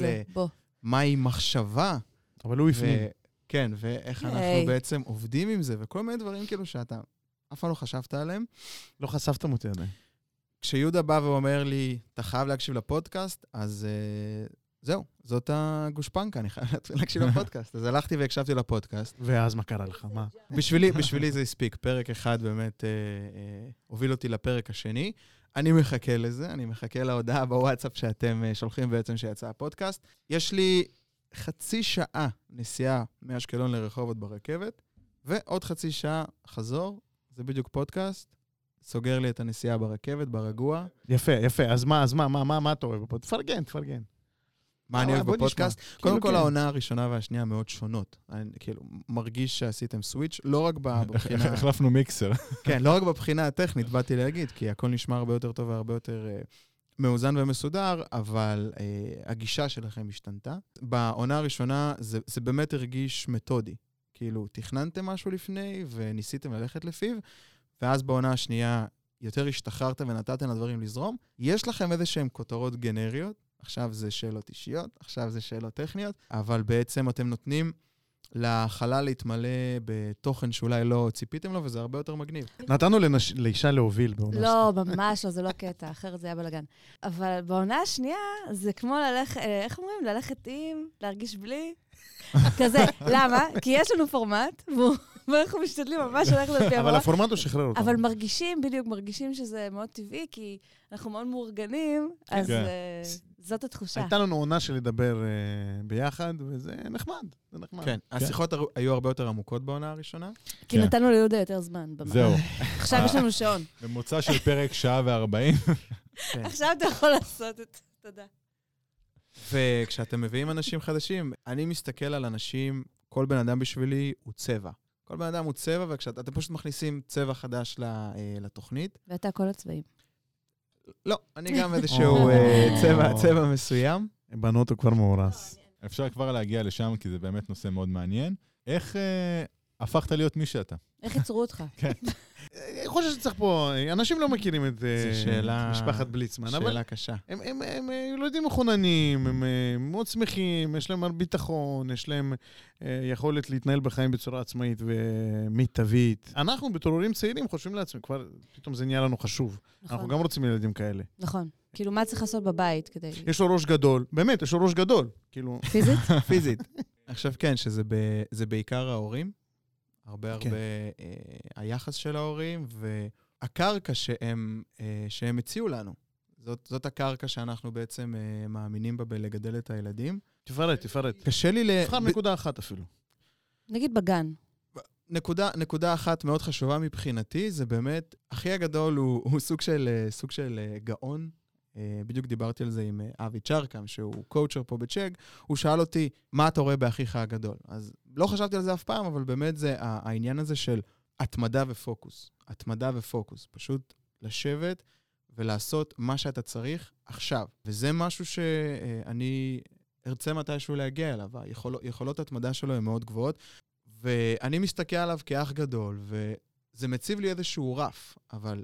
למהי מחשבה, אבל הוא הפנים. כן, ואיך אנחנו היי. בעצם עובדים עם זה, וכל מיני דברים כאילו שאתה אף פעם לא חשבת עליהם. לא חשפתם אותי עדיין. כשיהודה בא ואומר לי, אתה חייב להקשיב לפודקאסט, אז uh, זהו, זאת הגושפנקה, אני חייב להקשיב לפודקאסט. אז הלכתי והקשבתי לפודקאסט. ואז מה קרה לך? מה? בשבילי, בשבילי זה הספיק. פרק אחד באמת אה, אה, הוביל אותי לפרק השני. אני מחכה לזה, אני מחכה להודעה בוואטסאפ שאתם אה, שולחים בעצם שיצא הפודקאסט. יש לי חצי שעה נסיעה מאשקלון לרחובות ברכבת, ועוד חצי שעה חזור, זה בדיוק פודקאסט. סוגר לי את הנסיעה ברכבת, ברגוע. יפה, יפה. אז מה, אז מה, מה, מה, מה אתה אוהב בפודקאסט? תפרגן, תפרגן. מה אני אה, אוהב. בפודקאסט? כאילו, קודם כל, כן. העונה הראשונה והשנייה מאוד שונות. אני כאילו מרגיש שעשיתם סוויץ', לא רק בבחינה... החלפנו מיקסר. כן, לא רק בבחינה הטכנית, באתי להגיד, כי הכל נשמע הרבה יותר טוב והרבה יותר אה, מאוזן ומסודר, אבל אה, הגישה שלכם השתנתה. בעונה הראשונה זה, זה באמת הרגיש מתודי. כאילו, תכננתם משהו לפני וניסיתם ללכת לפיו, ואז בעונה השנייה יותר השתחררתם ונתתם לדברים לזרום. יש לכם איזה שהן כותרות גנריות, עכשיו זה שאלות אישיות, עכשיו זה שאלות טכניות, אבל בעצם אתם נותנים לחלל להתמלא בתוכן שאולי לא ציפיתם לו, וזה הרבה יותר מגניב. נתנו לנש- לאישה להוביל בעונה לא, ממש לא, זה לא קטע, אחרת זה היה בלאגן. אבל בעונה השנייה, זה כמו ללכת, אה, איך אומרים? ללכת עם, להרגיש בלי. כזה, למה? כי יש לנו פורמט, והוא- ואנחנו משתדלים ממש ללכת לפי אבל הפורמט. הוא שחרר אותו. אבל מרגישים, בדיוק, מרגישים שזה מאוד טבעי, כי אנחנו מאוד מאורגנים, אז כן. אה, זאת התחושה. הייתה לנו עונה של לדבר אה, ביחד, וזה נחמד, זה נחמד. כן, השיחות הר- היו הרבה יותר עמוקות בעונה הראשונה. כי כן. נתנו ליהודה יותר זמן. זהו. עכשיו יש לנו שעון. ממוצע של פרק שעה וארבעים. עכשיו אתה יכול לעשות את... תודה. וכשאתם מביאים אנשים חדשים, אני מסתכל על אנשים, כל בן אדם בשבילי הוא צבע. כל בן אדם הוא צבע, וכשאתם פשוט מכניסים צבע חדש ל- אה, לתוכנית, ואתה כל הצבעים. לא, אני גם איזשהו אה, צבע, צבע מסוים. בנות הוא כבר מאורס. אפשר כבר להגיע לשם, כי זה באמת נושא מאוד מעניין. איך אה, הפכת להיות מי שאתה? איך ייצרו אותך? אני חושב שצריך פה, אנשים לא מכירים את אה, שאלה- משפחת בליצמן, אבל שאלה קשה. הם, הם, הם, אה, ילדים מחוננים, הם אה, מאוד שמחים, יש להם הרבה ביטחון, יש להם יכולת להתנהל בחיים בצורה עצמאית ומיטבית. אנחנו בתור הורים צעירים חושבים לעצמם, כבר פתאום זה נהיה לנו חשוב. אנחנו נכון, גם רוצים ילדים כאלה. נכון. כאילו, מה צריך לעשות בבית כדי... יש לו ראש גדול, באמת, יש לו ראש גדול. כאילו, פיזית? פיזית. עכשיו כן, שזה ב, זה בעיקר ההורים, הרבה הרבה כן. אה, היחס של ההורים, והקרקע שהם, אה, שהם הציעו לנו. זאת, זאת הקרקע שאנחנו בעצם אה, מאמינים בה בלגדל את הילדים. תפרט, תפרט. קשה לי ל... תבחר ב- נקודה אחת אפילו. נגיד בגן. נקודה, נקודה אחת מאוד חשובה מבחינתי, זה באמת, אחי הגדול הוא, הוא סוג של, אה, סוג של גאון. אה, בדיוק דיברתי על זה עם אה, אבי צ'רקם, שהוא קואוצ'ר פה בצ'ק. הוא שאל אותי, מה אתה רואה באחיך הגדול? אז לא חשבתי על זה אף פעם, אבל באמת זה העניין הזה של התמדה ופוקוס. התמדה ופוקוס. פשוט לשבת ולעשות מה שאתה צריך עכשיו. וזה משהו שאני ארצה מתישהו להגיע אליו. היכול, יכולות התמדה שלו הן מאוד גבוהות. ואני מסתכל עליו כאח גדול, וזה מציב לי איזשהו רף, אבל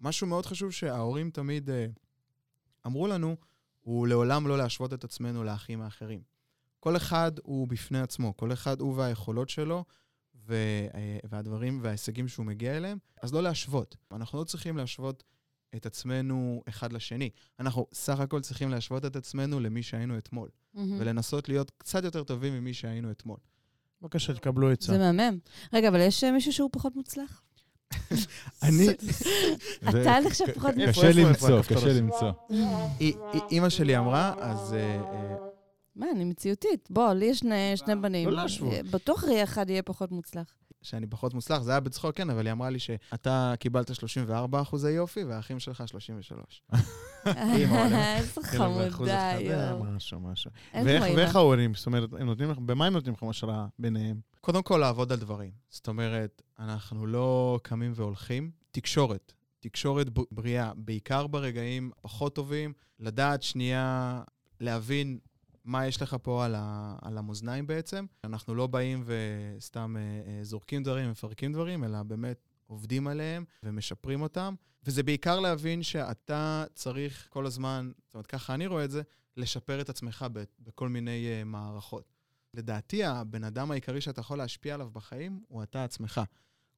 משהו מאוד חשוב שההורים תמיד אה, אמרו לנו, הוא לעולם לא להשוות את עצמנו לאחים האחרים. כל אחד הוא בפני עצמו, כל אחד הוא והיכולות שלו, ו, אה, והדברים וההישגים שהוא מגיע אליהם, אז לא להשוות. אנחנו לא צריכים להשוות את עצמנו אחד לשני. אנחנו סך הכל צריכים להשוות את עצמנו למי שהיינו אתמול, מהמם. ולנסות להיות קצת יותר טובים ממי שהיינו אתמול. בבקשה, תקבלו עצה. זה מהמם. רגע, אבל יש אה, מישהו שהוא פחות מוצלח? אני, אתה נחשב ק- פחות קשה למצוא, קשה? למצוא. אי- אי- אימא שלי אמרה, אז אה, אה, מה, אני מציאותית. בוא, לי יש שני- שני בנים. לא להשוות. אה, בטוח ראי אחד יהיה פחות מוצלח. שאני פחות מוצלח, זה היה בצחוק, כן, אבל היא אמרה לי שאתה קיבלת 34 אחוזי יופי, והאחים שלך 33. אימא, עולה. איזה אחוז חמודה, אה, יואו. משהו, משהו. ואיך- ההורים? זאת אומרת, הם נותנים לך, במה הם נותנים לך השראה ביניהם? קודם כל, לעבוד על דברים. זאת אומרת, אנחנו לא קמים והולכים. תקשורת. תקשורת בריאה, בעיקר ברגעים פחות טובים, לדעת שנייה, להבין מה יש לך פה על, ה, על המאזניים בעצם. אנחנו לא באים וסתם אה, אה, זורקים דברים, מפרקים דברים, אלא באמת עובדים עליהם ומשפרים אותם. וזה בעיקר להבין שאתה צריך כל הזמן, זאת אומרת, ככה אני רואה את זה, לשפר את עצמך בכל מיני אה, מערכות. לדעתי, הבן אדם העיקרי שאתה יכול להשפיע עליו בחיים הוא אתה עצמך.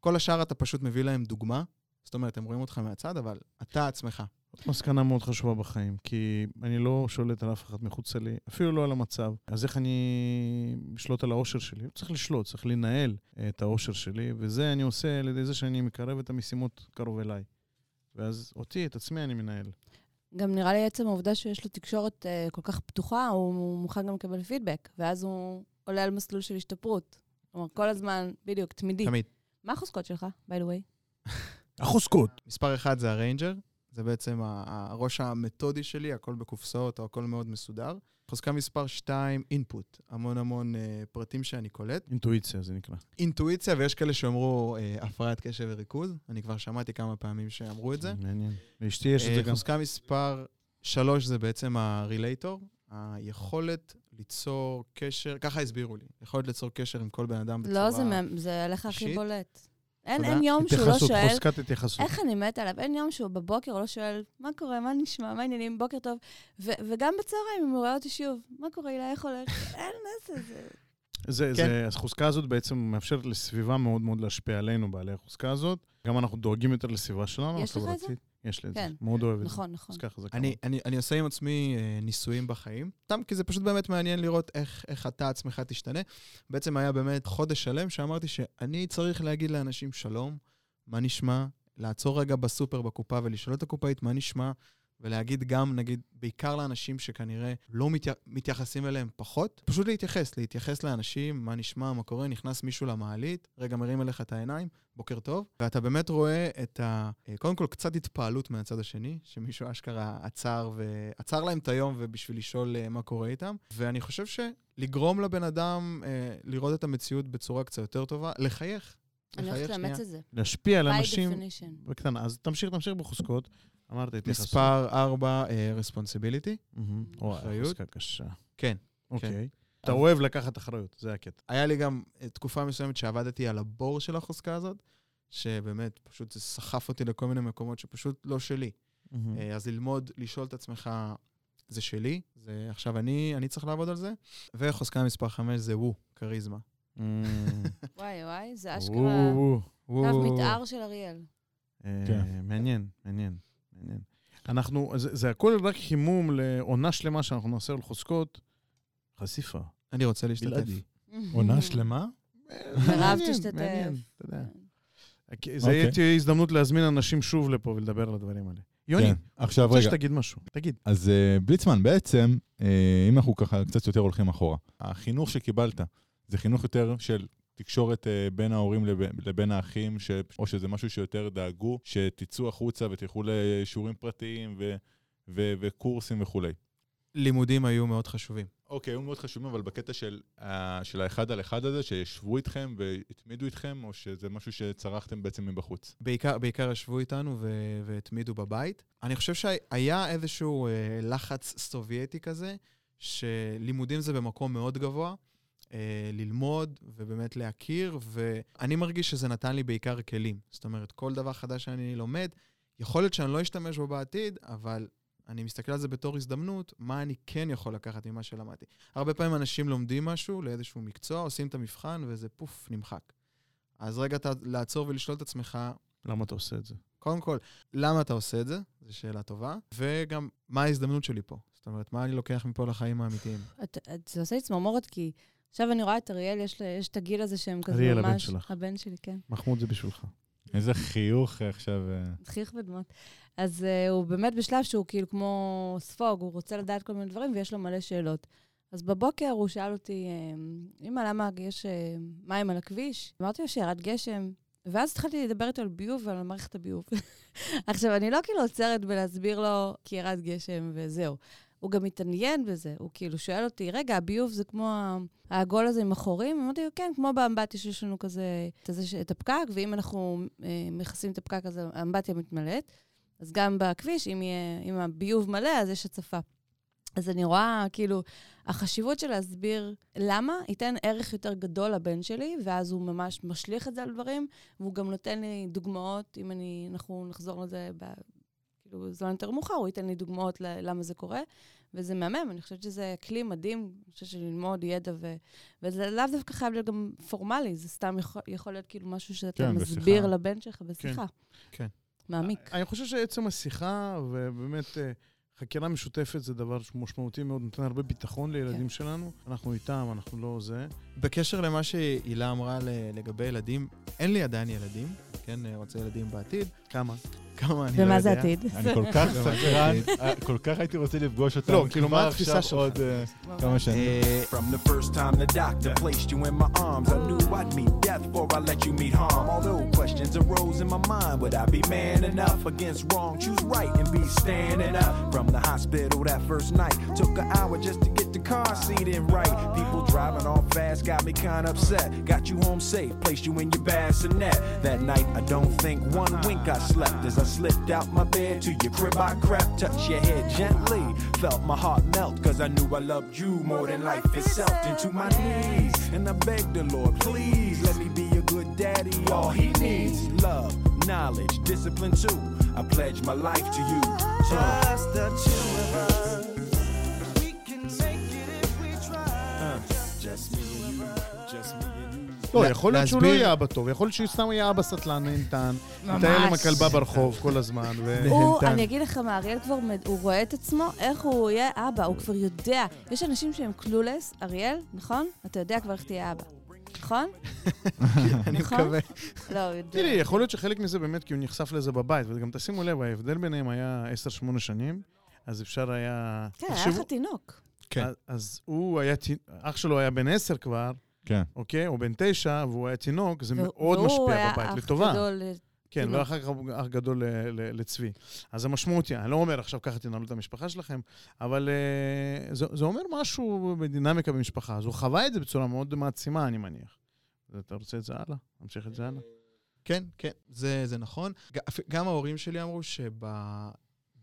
כל השאר אתה פשוט מביא להם דוגמה, זאת אומרת, הם רואים אותך מהצד, אבל אתה עצמך. מסקנה מאוד חשובה בחיים, כי אני לא שולט על אף אחד מחוצה לי, אפילו לא על המצב. אז איך אני אשלוט על האושר שלי? צריך לשלוט, צריך לנהל את האושר שלי, וזה אני עושה על ידי זה שאני מקרב את המשימות קרוב אליי. ואז אותי, את עצמי, אני מנהל. גם נראה לי עצם העובדה שיש לו תקשורת אה, כל כך פתוחה, הוא, הוא מוכן גם לקבל פידבק, ואז הוא עולה על מסלול של השתפרות. כלומר, כל הזמן, בדיוק, תמידי. תמיד. מה החוזקות שלך, by the way? החוזקות. מספר אחד זה ה arranger, זה בעצם הראש המתודי שלי, הכל בקופסאות, או הכל מאוד מסודר. חוזקה מספר 2, input, המון המון אה, פרטים שאני קולט. אינטואיציה זה נקרא. אינטואיציה, ויש כאלה שאמרו אה, הפרעת קשב וריכוז, אני כבר שמעתי כמה פעמים שאמרו את זה. מעניין. לאשתי יש את אה, זה גם. חוזקה מספר 3 זה בעצם הרילייטור, היכולת ליצור קשר, ככה הסבירו לי, יכולת ליצור קשר עם כל בן אדם בצורה... לא, זה, עליך הכי? בולט. אין. אין יום שהוא לא התייחסות, שואל, חוזקת התייחסות. איך אני מתה עליו? אין יום שהוא בבוקר לא שואל, מה קורה, מה נשמע, מה העניינים, בוקר טוב. ו- וגם בצהריים, אם הוא רואה אותי שוב, מה קורה, הילה, איך הולך? אין, איזה, זה... זה, כן. זה, החוזקה הזאת בעצם מאפשרת לסביבה מאוד מאוד להשפיע עלינו, בעלי החוזקה הזאת. גם אנחנו דואגים יותר לסביבה שלנו, יש לך את זה? יש לי את זה. כן. מאוד אוהב את זה. נכון, נכון. חוזקה חזקה. אני, אני, אני עושה עם עצמי אה, ניסויים בחיים, סתם כי זה פשוט באמת מעניין לראות איך, איך אתה עצמך תשתנה. בעצם היה באמת חודש שלם שאמרתי שאני צריך להגיד לאנשים שלום, מה נשמע, לעצור רגע בסופר בקופה ולשאול את הקופאית מה נשמע, ולהגיד גם, נגיד, בעיקר לאנשים שכנראה לא מתייח, מתייחסים אליהם פחות, פשוט להתייחס, להתייחס לאנשים, מה נשמע, מה קורה, נכנס מישהו למעלית, רגע מרים אליך את העיניים, בוקר טוב, ואתה באמת רואה את ה... אה, קודם כל, קצת התפעלות מהצד השני, שמישהו אשכרה עצר ועצר להם את היום ובשביל לשאול אה, מה קורה איתם, ואני חושב שלגרום לבן אדם אה, לראות את המציאות בצורה קצת יותר טובה, לחייך. אני הולכת לאמץ. את זה. להשפיע על אנשים. בקטנה. אז תמשיך, תמשיך בחוזקות. אמרת התייחסות. מספר 4, רספונסיביליטי. מהמם. וואי, אחריות. קשה. כן. אוקיי. אתה אוהב לקחת אחריות, זה הקטע. היה לי גם אה, תקופה מסוימת שעבדתי על הבור של החוזקה הזאת, שבאמת, פשוט זה סחף אותי לכל מיני מקומות שפשוט לא שלי. אה, אז ללמוד, לשאול את עצמך, זה שלי, זה עכשיו אני, אני צריך לעבוד על זה. וחוזקה מספר 5 זה וו, כריזמה. וואי, וואי, זה אשכרה. קו מתאר של אריאל. אה, כן. מעניין, מעניין, מעניין. אנחנו, זה, זה הכל רק חימום לעונה שלמה שאנחנו נעשה על חוזקות. חשיפה. אני רוצה להשתתף. עונה שלמה? מירב תשתתף. כי זה אוקיי. תהיה הזדמנות להזמין אנשים שוב לפה ולדבר על הדברים האלה. יוני, כן. עכשיו רוצה שתגיד משהו. תגיד. אז אה, בליצמן, בעצם, אה, אם אנחנו ככה קצת יותר הולכים אחורה, החינוך שקיבלת, זה חינוך יותר של תקשורת אה, בין ההורים לבין, לבין האחים, ש, או שזה משהו שיותר דאגו, שתצאו החוצה ותלכו לשיעורים פרטיים ו, ו, וקורסים וכולי. לימודים היו מאוד חשובים. אוקיי, היו מאוד חשובים, אבל בקטע של, ה- של האחד על אחד הזה, שישבו איתכם והתמידו איתכם, או שזה משהו שצרכתם בעצם מבחוץ? בעיקר, בעיקר ישבו איתנו ו- והתמידו בבית. אני חושב שהיה איזשהו אה, לחץ סובייטי כזה, שלימודים זה במקום מאוד גבוה, אה, ללמוד ובאמת להכיר, ואני מרגיש שזה נתן לי בעיקר כלים. זאת אומרת, כל דבר חדש שאני לומד, יכול להיות שאני לא אשתמש בו בעתיד, אבל אני מסתכל על זה בתור הזדמנות, מה אני כן יכול לקחת ממה שלמדתי. הרבה פעמים אנשים לומדים משהו לאיזשהו מקצוע, עושים את המבחן וזה פוף, נמחק. אז רגע אתה לעצור ולשאול את עצמך, למה אתה עושה את זה? קודם כל, למה אתה עושה את זה? זו שאלה טובה. וגם, מה ההזדמנות שלי פה? זאת אומרת, מה אני לוקח מפה לחיים האמיתיים? את- את- זה עושה לי צמרמורת, כי עכשיו אני רואה את אריאל, יש יש את הגיל הזה שהם כזה ממש... אריאל, הבן שלך. הבן שלי, כן. מחמוד זה בשבילך. איזה חיוך עכשיו. אה, חיוך ודמעות. אז uh, הוא באמת בשלב שהוא כאילו כמו ספוג, הוא רוצה לדעת כל מיני דברים ויש לו מלא שאלות. אז בבוקר הוא שאל אותי, אה, אמא, למה יש אה, מים על הכביש? אמרתי לו שירד גשם, ואז התחלתי לדבר איתו על ביוב ועל מערכת הביוב. עכשיו, אני לא כאילו עוצרת בלהסביר לו כי ירד גשם וזהו. הוא גם מתעניין בזה, הוא כאילו שואל אותי, רגע, הביוב זה כמו העגול הזה עם החורים? אמרתי לו, כן, כמו באמבטיה שיש לנו כזה, את, הזה, את הפקק, ואם אנחנו אה, מכסים את הפקק, אז האמבטיה מתמלאת. אז גם בכביש, אם, יהיה, אם הביוב מלא, אז יש הצפה. אז אני רואה, כאילו, החשיבות של להסביר למה ייתן ערך יותר גדול לבן שלי, ואז הוא ממש משליך את זה על דברים, והוא גם נותן לי דוגמאות, אם אני, אנחנו נחזור לזה. כאילו, זמן יותר מאוחר, הוא ייתן לי דוגמאות למה זה קורה, וזה מהמם, אני חושבת שזה כלי מדהים, אני חושבת שללמוד ידע, ו... וזה לאו דווקא חייב להיות גם פורמלי, זה סתם יכול, יכול להיות כאילו משהו שאתה כן, מסביר בשיחה. לבן שלך בשיחה. מעמיק. אני חושב שעצם השיחה, ובאמת אה, חקירה משותפת זה דבר משמעותי מאוד, נותן הרבה ביטחון לילדים כן. שלנו. אנחנו איתם, אנחנו לא זה. בקשר למה שהילה אמרה לגבי ילדים, אין לי עדיין ילדים, כן, רוצה ילדים בעתיד. כמה? כמה אני לא יודע. ומה זה עתיד? אני כל כך זה סקרן, מדהים. אה, כל כך הייתי רוצה לפגוש אותם. לא, כאילו, מה כבר התפיסה עכשיו שלך? עוד אה, כמה שנים. אה, From the first time the doctor placed you in my arms, I knew I'd meet death before I let you meet harm. Although questions arose in my mind, would I be man enough against wrong? Choose right and be standing up. From the hospital that first night, took an hour just to get the car seat in right. People driving off fast got me kinda upset. Got you home safe, placed you in your bassinet. That night, I don't think one wink I slept as I slipped out my bed to your crib. I crept, touched your head gently, felt my heart melt, cause I knew I loved you more than life itself. Into my knees, and I begged the Lord, please let me be a good daddy. All he needs, love, knowledge, discipline too. I pledge my life to you. Just the two of us. לא, יכול להיות שהוא לא יהיה אבא טוב, יכול להיות שהוא סתם יהיה אבא סטלן, נהנתן, מטייל עם ממש. הכלבה ברחוב כל הזמן. הוא, נהנתן. אני אגיד לך מה, אריאל כבר, הוא רואה את עצמו, איך הוא יהיה אבא, הוא כבר יודע. יש אנשים שהם קלולס, אריאל, נכון? אתה יודע כבר איך תהיה אבא. נכון? אני נכון? מקווה. לא, הוא יודע. תראי, יכול להיות שחלק מזה באמת כי הוא נחשף לזה בבית, וגם תשימו לב, ההבדל ביניהם היה 10-8 שנים, אז אפשר היה... כן, היה לך תינוק. כן. אז- אז הוא היה, אח שלו היה בן 10 כבר, כן. אוקיי? או בן 9, והוא היה תינוק, זה והוא- מאוד והוא משפיע היה בבית, אח לטובה. גדול, כן. ואחר כך הוא אח גדול ל- ל- לצבי. אז המשמעות היא, אני לא אומר עכשיו ככה תנהלו את המשפחה שלכם, אבל אה, זה, זה אומר משהו בדינמיקה במשפחה. אז הוא חווה את זה בצורה מאוד מעצימה, אני מניח. אז אתה רוצה את זה הלאה? נמשיך את זה הלאה. כן, כן, זה, זה נכון. גם ההורים שלי אמרו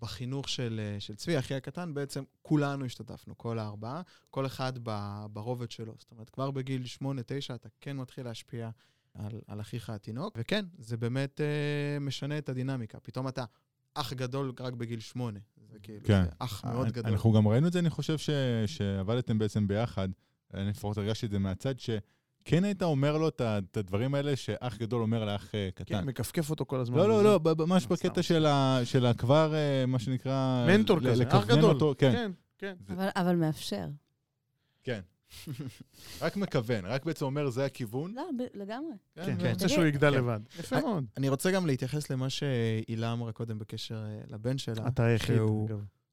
שבחינוך של, אה, של צבי, אחי הקטן, בעצם כולנו השתתפנו, כל הארבעה, כל אחד ב- ברובד שלו. זאת אומרת, כבר בגיל 8-9 אתה כן מתחיל להשפיע על, על אחיך התינוק, וכן, זה באמת אה, משנה את הדינמיקה. פתאום אתה אח גדול רק בגיל 8. זה כאילו, כן. זה אח מאוד אני- גדול. אנחנו גם ראינו את זה, אני חושב, ש- שעבדתם בעצם ביחד. אני לפחות הרגשתי את זה מהצד, שכן היית אומר לו את הדברים האלה שאח גדול אומר לאח אה, כן, קטן. מכפכף אותו כל הזמן. לא, לא, לא, ב- ממש. בקטע של ה- של ה- כבר, אה, מה שנקרא... מנטור כזה, אח גדול. אותו, כן, כן, כן. אבל- אבל מאפשר. כן. רק מכוון, רק בעצם אומר, זה הכיוון. לא, לגמרי. כן, ו- אני רוצה שהוא יגדל כן. לבד. יפה מאוד. אני רוצה גם להתייחס למה שהילה אמרה קודם בקשר אה, לבן שלה. אתה היחיד.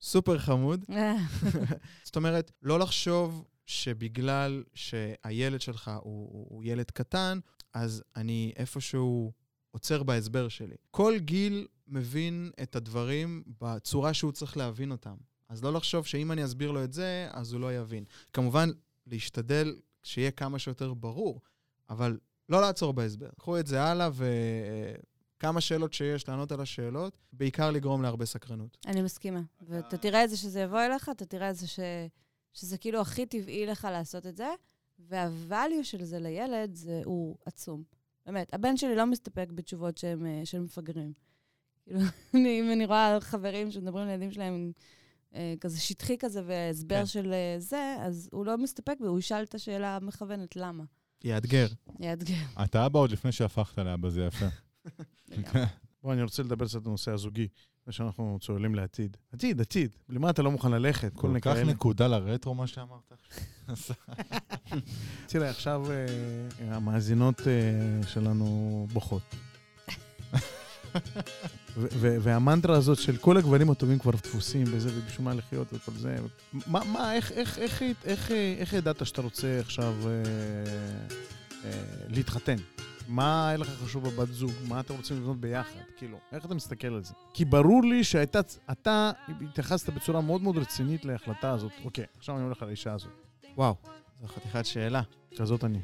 סופר חמוד. זאת אומרת, לא לחשוב שבגלל שהילד שלך הוא, הוא, הוא ילד קטן, אז אני איפשהו עוצר בהסבר שלי. כל גיל מבין את הדברים בצורה שהוא צריך להבין אותם. אז לא לחשוב שאם אני אסביר לו את זה, אז הוא לא יבין. כמובן, להשתדל שיהיה כמה שיותר ברור, אבל לא לעצור בהסבר. קחו את זה הלאה וכמה שאלות שיש, לענות על השאלות, בעיקר לגרום להרבה סקרנות. אני מסכימה. ואתה תראה את זה שזה יבוא אליך, אתה תראה את זה ש... שזה כאילו הכי טבעי לך לעשות את זה, והvalue של זה לילד זה, הוא עצום. באמת, הבן שלי לא מסתפק בתשובות שהם, אה, של מפגרים. כאילו, אני, אם אני רואה חברים שמדברים על ילדים שלהם אה, כזה שטחי כזה והסבר כן. כן. של אה, זה, אז הוא לא מסתפק והוא ישאל את השאלה המכוונת, למה? יאתגר. יאתגר. אתה אבא עוד לפני שהפכת לאבא, זה יפה. לגמרי. בוא, אני רוצה לדבר קצת על הנושא הזוגי, ושאנחנו צוללים לעתיד. עתיד, עתיד. למה אתה לא מוכן ללכת? כל כל מיני כך כאלה. נקודה לרטרו, מה שאמרת. תראה, עכשיו אה, המאזינות אה, שלנו בוכות. והמנטרה הזאת של כל הגברים הטובים כבר דפוסים וזה, ובשביל מה לחיות וכל זה. מה, מה, איך, איך, איך, איך, איך, איך ידעת שאתה רוצה עכשיו אה, אה, להתחתן? מה היה לך חשוב בבת זוג? מה אתם רוצים לבנות ביחד? כאילו, איך אתה מסתכל על זה? כי ברור לי שהייתה, אתה התייחסת בצורה מאוד מאוד רצינית להחלטה הזאת. אוקיי, עכשיו אני הולך על האישה הזאת. וואו, זו חתיכת שאלה. כזאת אני.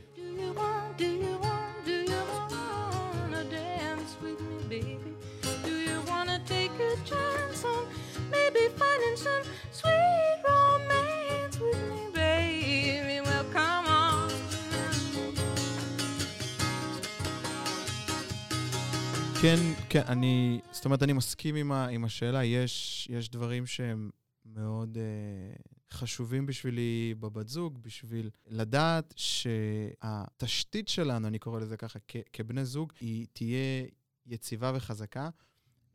כן, כן, אני, זאת אומרת, אני מסכים עם, ה, עם השאלה. יש, יש דברים שהם מאוד אה, חשובים בשבילי בבת זוג, בשביל לדעת שהתשתית שלנו, אני קורא לזה ככה, כ, כבני זוג, היא תהיה יציבה וחזקה.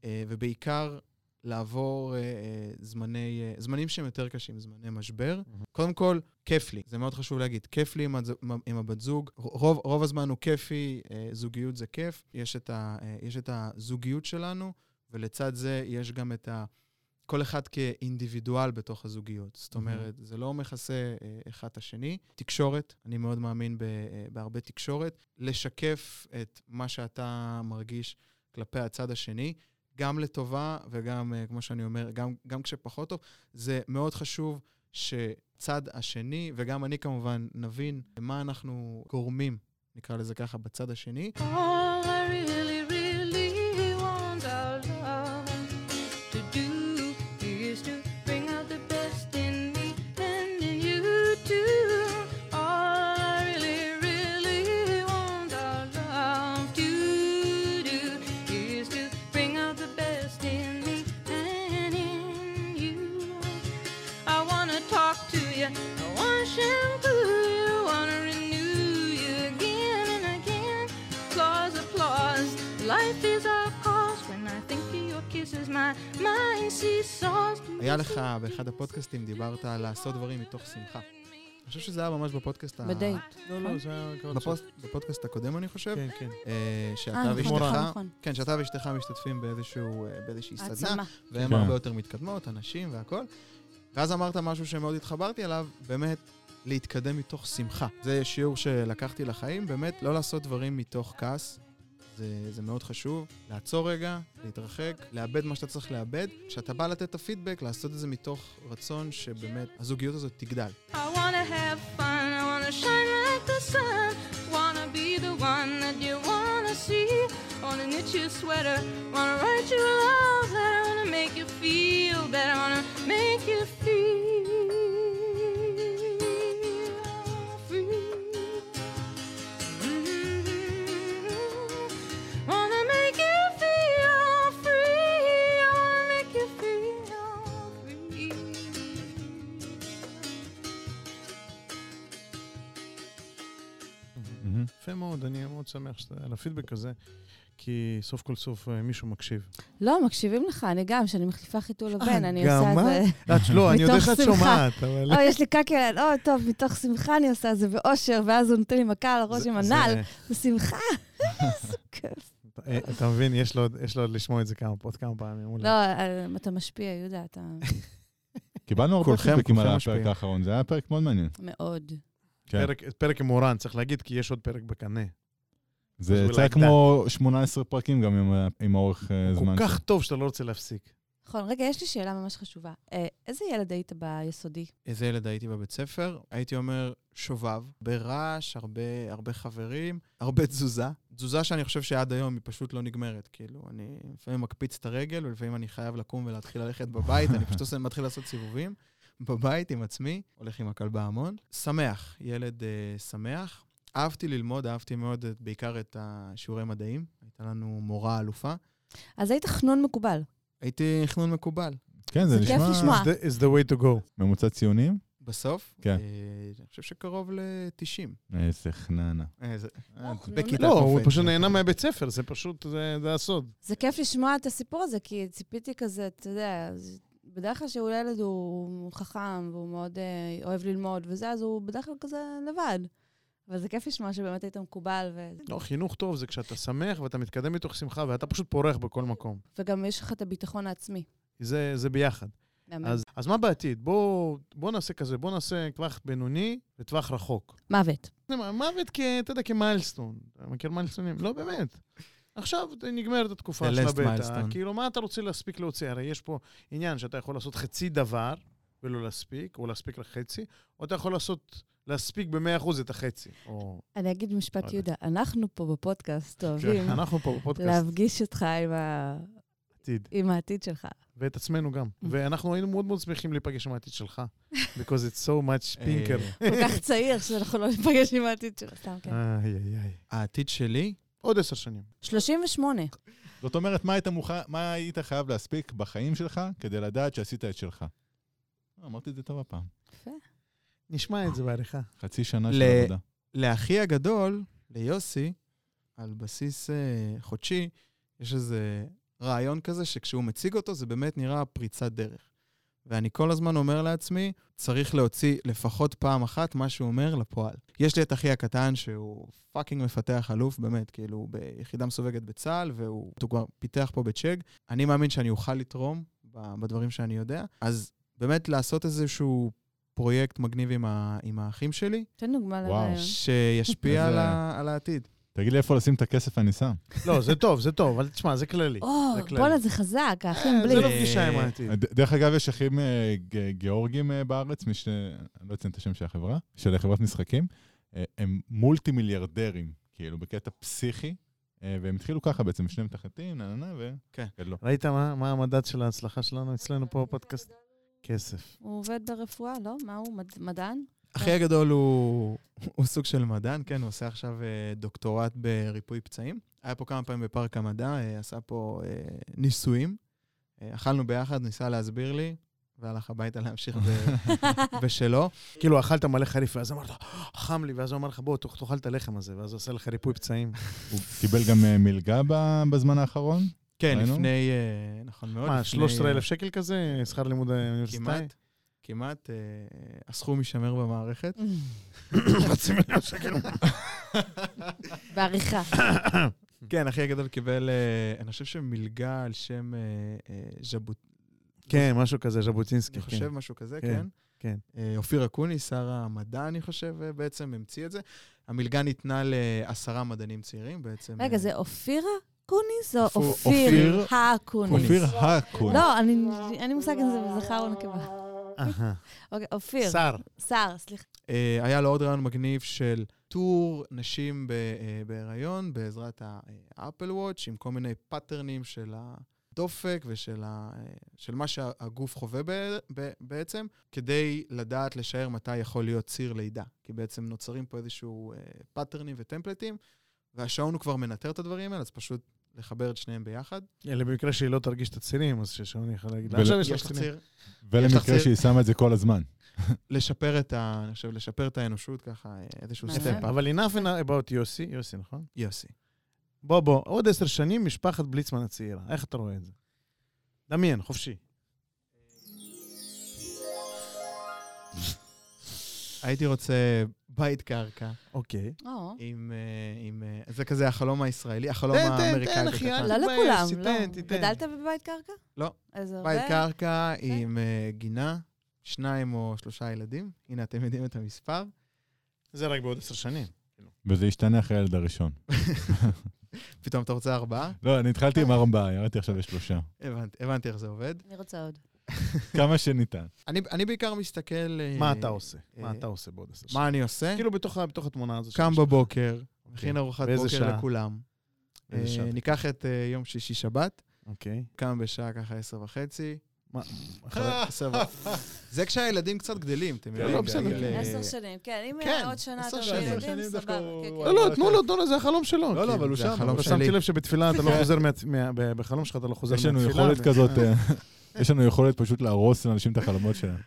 אה, ובעיקר לעבור אה, אה, זמני, אה, זמנים שהם יותר קשים, זמני משבר. קודם כל, כיף לי, זה מאוד חשוב להגיד, כיף לי עם, הז... עם הבת זוג. רוב, רוב הזמן הוא כיפי, אה, זוגיות זה כיף. יש את, ה, אה, יש את הזוגיות שלנו, ולצד זה יש גם את ה... כל אחד כאינדיבידואל בתוך הזוגיות. זאת אומרת, זה לא מכסה אה, אחד את השני. תקשורת, אני מאוד מאמין ב, אה, בהרבה תקשורת. לשקף את מה שאתה מרגיש כלפי הצד השני, גם לטובה וגם, אה, כמו שאני אומר, גם, גם כשפחות טוב. זה מאוד חשוב שצד השני, וגם אני כמובן, נבין מה אנחנו גורמים, נקרא לזה ככה, בצד השני. All I really my mind seesaws. היה לך באחד הפודקאסטים, דיברת על לעשות דברים מתוך שמחה. אני חושב שזה היה ממש בפודקאסט ה... בדייט. לא, לא, זה היה... בפודקאסט הקודם, אני חושב, כן, כן. אה, שאתה אה, נכון, ואשתך, נכון. כן, שאתה ואשתך משתתפים אה, באיזושהי סדנה. והן כן. הרבה יותר מתקדמות, הנשים והכל. ואז אמרת משהו שמאוד התחברתי אליו, באמת להתקדם מתוך שמחה. זה שיעור שלקחתי לחיים, באמת לא לעשות דברים מתוך כעס. זה, זה מאוד חשוב. לעצור רגע, להתרחק, לאבד מה שאתה צריך לאבד. כשאתה בא לתת את הפידבק, לעשות את זה מתוך רצון שבאמת הזוגיות הזאת תגדל. I שמח שאתה על הפידבק הזה, כי סוף כל סוף אה, מישהו מקשיב. לא, מקשיבים לך, אני גם, כשאני מחליפה חיתול לבן, אני עושה את? זה... לא, אני יודע שאת שמחה. שומעת, אבל... או, יש לי קקי, או, טוב, מתוך שמחה אני עושה את זה באושר, ואז הוא נותן לי מכה על הראש זה- עם זה- הנעל, בשמחה. איזה כיף. אה, אתה מבין, יש לו עוד- לשמוע את זה כמה עוד כמה פעמים. לא, אה, אתה משפיע, יהודה, אתה קיבלנו הרבה פידבקים על הפרק. האחרון, זה היה פרק מאוד מעניין. מאוד. כן. פרק- פרק עם מורן, צריך להגיד, כי יש עוד פרק בקנה. זה יצא אולי כמו 18 פרקים גם עם עם האורך אה, כל זמן. כך טוב שאתה לא רוצה להפסיק. נכון, רגע, יש לי שאלה ממש חשובה. אה, איזה ילד היית ביסודי? איזה ילד הייתי בבית ספר? הייתי אומר שובב, ברעש, הרבה, הרבה חברים, הרבה תזוזה. תזוזה שאני חושב שעד היום היא פשוט לא נגמרת. כאילו, אני לפעמים מקפיץ את הרגל, ולפעמים אני חייב לקום ולהתחיל ללכת בבית, אני פשוט מתחיל לעשות סיבובים בבית עם עצמי, הולך עם הכלבה המון. שמח, ילד uh, שמח. אהבתי ללמוד, אהבתי מאוד את, בעיקר את השיעורי מדעים. הייתה לנו מורה אלופה. אז היית חנון מקובל. הייתי חנון מקובל. כן, זה זה כיף נשמע לשמוע. Is the- is the way to go. ממוצע ציונים. בסוף, כן. אה, אני חושב שקרוב ל-90. איזה חננה. איזה... אה, חנון בכיתה לא, הוא. פשוט נהנה מהבית ספר, זה פשוט, זה זה הסוד. זה כיף לשמוע את הסיפור הזה, כי ציפיתי כזה, אתה יודע, זה- בדרך כלל שהוא ילד הוא חכם, והוא מאוד אה, אוהב ללמוד וזה, אז הוא בדרך כלל כזה לבד. אבל זה כיף לשמוע שבאמת היית מקובל, ו... לא, חינוך טוב זה כשאתה שמח ואתה מתקדם מתוך שמחה ואתה פשוט פורח בכל מקום. וגם יש לך את הביטחון העצמי. זה, זה ביחד. אז, אז מה בעתיד? בוא, בוא נעשה כזה, בוא נעשה טווח בינוני וטווח רחוק. מוות. מוות כ... אתה יודע, כמיילסטון. אתה מכיר מיילסטונים? לא, באמת. עכשיו נגמרת התקופה של הבטא. כאילו, מה אתה רוצה להספיק להוציא? הרי יש פה עניין שאתה יכול לעשות חצי דבר ולא להספיק, או להספיק לחצי, או אתה יכול לעשות, להספיק ב-100% את החצי. או... אני אגיד משפט, אוקיי. יהודה, אנחנו פה בפודקאסט אוהבים כן, אנחנו פה בפודקאסט להפגיש אותך עם ה- עתיד, עם העתיד שלך. ואת עצמנו גם. Mm. ואנחנו היינו מאוד מאוד שמחים להיפגש עם העתיד שלך, because it's so much pinker. אה, כל כך צעיר שאנחנו לא ניפגש עם העתיד שלך. סתם, כן. איי, איי, איי. העתיד שלי, עוד עשר שנים. 38. זאת אומרת, מה היית חייב להספיק בחיים שלך כדי לדעת שעשית את שלך? אמרתי את זה טוב הפעם. נשמע את זה בעריכה. חצי שנה של ל- עבודה. לאחי הגדול, ליוסי, על בסיס אה, חודשי, יש איזה רעיון כזה שכשהוא מציג אותו זה באמת נראה פריצת דרך. ואני כל הזמן אומר לעצמי, צריך להוציא לפחות פעם אחת מה שהוא אומר לפועל. יש לי את אחי הקטן שהוא fucking מפתח אלוף, באמת, כאילו, הוא ביחידה מסווגת בצה"ל, והוא הוא כבר פיתח פה בצ'ק. אני מאמין שאני אוכל לתרום בדברים שאני יודע. אז באמת לעשות איזשהו פרויקט מגניב עם, ה- עם האחים שלי, תן דוגמה וואו. לרעיון. שישפיע על, ה- על העתיד. תגיד לי איפה לשים את הכסף אני שם. לא, זה טוב, זה טוב, אבל תשמע, זה כללי. או. בואנה, זה חזק, האחים אה, בלי. זה לא פגישה עם העתיד. דרך אגב, יש אחים אה, גיאורגים אה, בארץ, מי ש... אני לא אציין את השם של החברה, של חברת משחקים. הם מולטי מיליארדרים, כאילו, בקטע פסיכי, והם התחילו ככה בעצם, שני מתחתים, נה נה נה. כן. גדלו. ראית מה המדד של ההצלחה שלנו אצלנו פה בפודקאסט? כסף. הוא עובד ברפואה, לא? מה הוא? מד- מדען? אחי הגדול הוא, הוא סוג של מדען, כן, הוא עושה עכשיו אה, דוקטורט בריפוי פצעים. היה פה כמה פעמים בפארק המדע, אה, עשה פה אה, ניסויים. אכלנו ביחד, ניסה להסביר לי, והלך הביתה להמשיך בשלו. כאילו, אכלת מלא חריף, ואז אמרת, חם לי, ואז הוא אמר לך, בוא, תאכל את הלחם הזה, ואז הוא עושה לך ריפוי פצעים. הוא קיבל גם מלגה ב- בזמן האחרון? כן, ראינו? לפני, אה, נכון מאוד. מה, לפני, 13,000 שקל כזה? שכר לימוד האוניברסיטאי? כמעט, כמעט. אה, הסכום יישמר במערכת. חצי מיליון שקל. בעריכה. כן, אחי הגדול קיבל, אה, אני חושב שמלגה על שם אה, אה, ז'בוט... כן, משהו כזה, ז'בוטינסקי. אני כן. חושב משהו כזה, כן, כן. כן. אה, אופיר אקוניס, שר המדע, אני חושב, אה, בעצם המציא את זה. המלגה ניתנה לעשרה מדענים צעירים, בעצם. רגע, אה, זה אופירה קוניס או אופיר אקוניס? אופיר הקון. לא, אין לי מושג אם זה זכר או נקבה. אוקיי, אופיר. שר. שר, סליחה. אה, היה לו עוד רעיון מגניב של טור נשים אה, בהיריון בעזרת האפל וואץ', עם כל מיני patterns של הדופק ושל ה, אה, של מה שהגוף חווה ב- ב- בעצם, כדי לדעת לשער מתי יכול להיות ציר לידה. כי בעצם נוצרים פה איזשהו patterns ו templates, והשעון הוא כבר מנטר את הדברים האלה, אז פשוט לחבר את שניהם ביחד. אלה במקרה שהיא לא תרגיש את הצירים, אז ששעון יכול להגיד עכשיו יש לך. ציר, ולמקרה. שהיא שמה את זה כל הזמן. לשפר את ה... אני חושב, לשפר את האנושות ככה, אה, איזשהו. step-up. אבל enough and about יוסי, יוסי, נכון? יוסי. בוא, בוא, עוד עשר שנים, משפחת בליצמן הצעירה. איך אתה רואה את זה? דמיין, חופשי. הייתי רוצה בית קרקע. אוקיי. או, עם, אה, עם... אה, זה כזה החלום הישראלי, החלום תן, תן, האמריקאי. תן, אחי, לא לכולם, לא. גדלת בבית קרקע? לא. בית קרקע עם אה, גינה, שניים או שלושה ילדים. הנה, אתם יודעים את המספר. זה רק בעוד עשר שנים. וזה ישתנה אחרי הילד הראשון. פתאום אתה רוצה ארבעה? לא, אני התחלתי עם ארבעה, ירדתי עכשיו לשלושה. הבנתי, הבנתי איך זה עובד. אני רוצה עוד. כמה שניתן. אני, אני בעיקר מסתכל... אה, מה אתה עושה? אה, מה אתה עושה בעוד עשר שנים? מה אני עושה? כאילו בתוך התמונה הזאת. קם. בבוקר, מכין ארוחת בוקר? לכולם. אה, שעה? ניקח את יום שישי-שבת, אוקיי. קם בשעה ככה עשר וחצי. זה כשהילדים קצת גדלים, אתם יודעים. לא, בסדר. בגיל, אה, עשר שנים, כן. אם כן, עוד שנה אתה ילדים, סבבה. כן, כן. לא, לא, תנו לו, תנו לו, זה החלום שלו. לא, לא, כאילו. אבל הוא זה שם. אבל-. שמתי לב שבתפילה אתה לא כן. חוזר בחלום שלך אתה לא חוזר יש לנו מהתפילה. יכולת כזאת, יש לנו יכולת פשוט להרוס לאנשים את החלומות שלהם.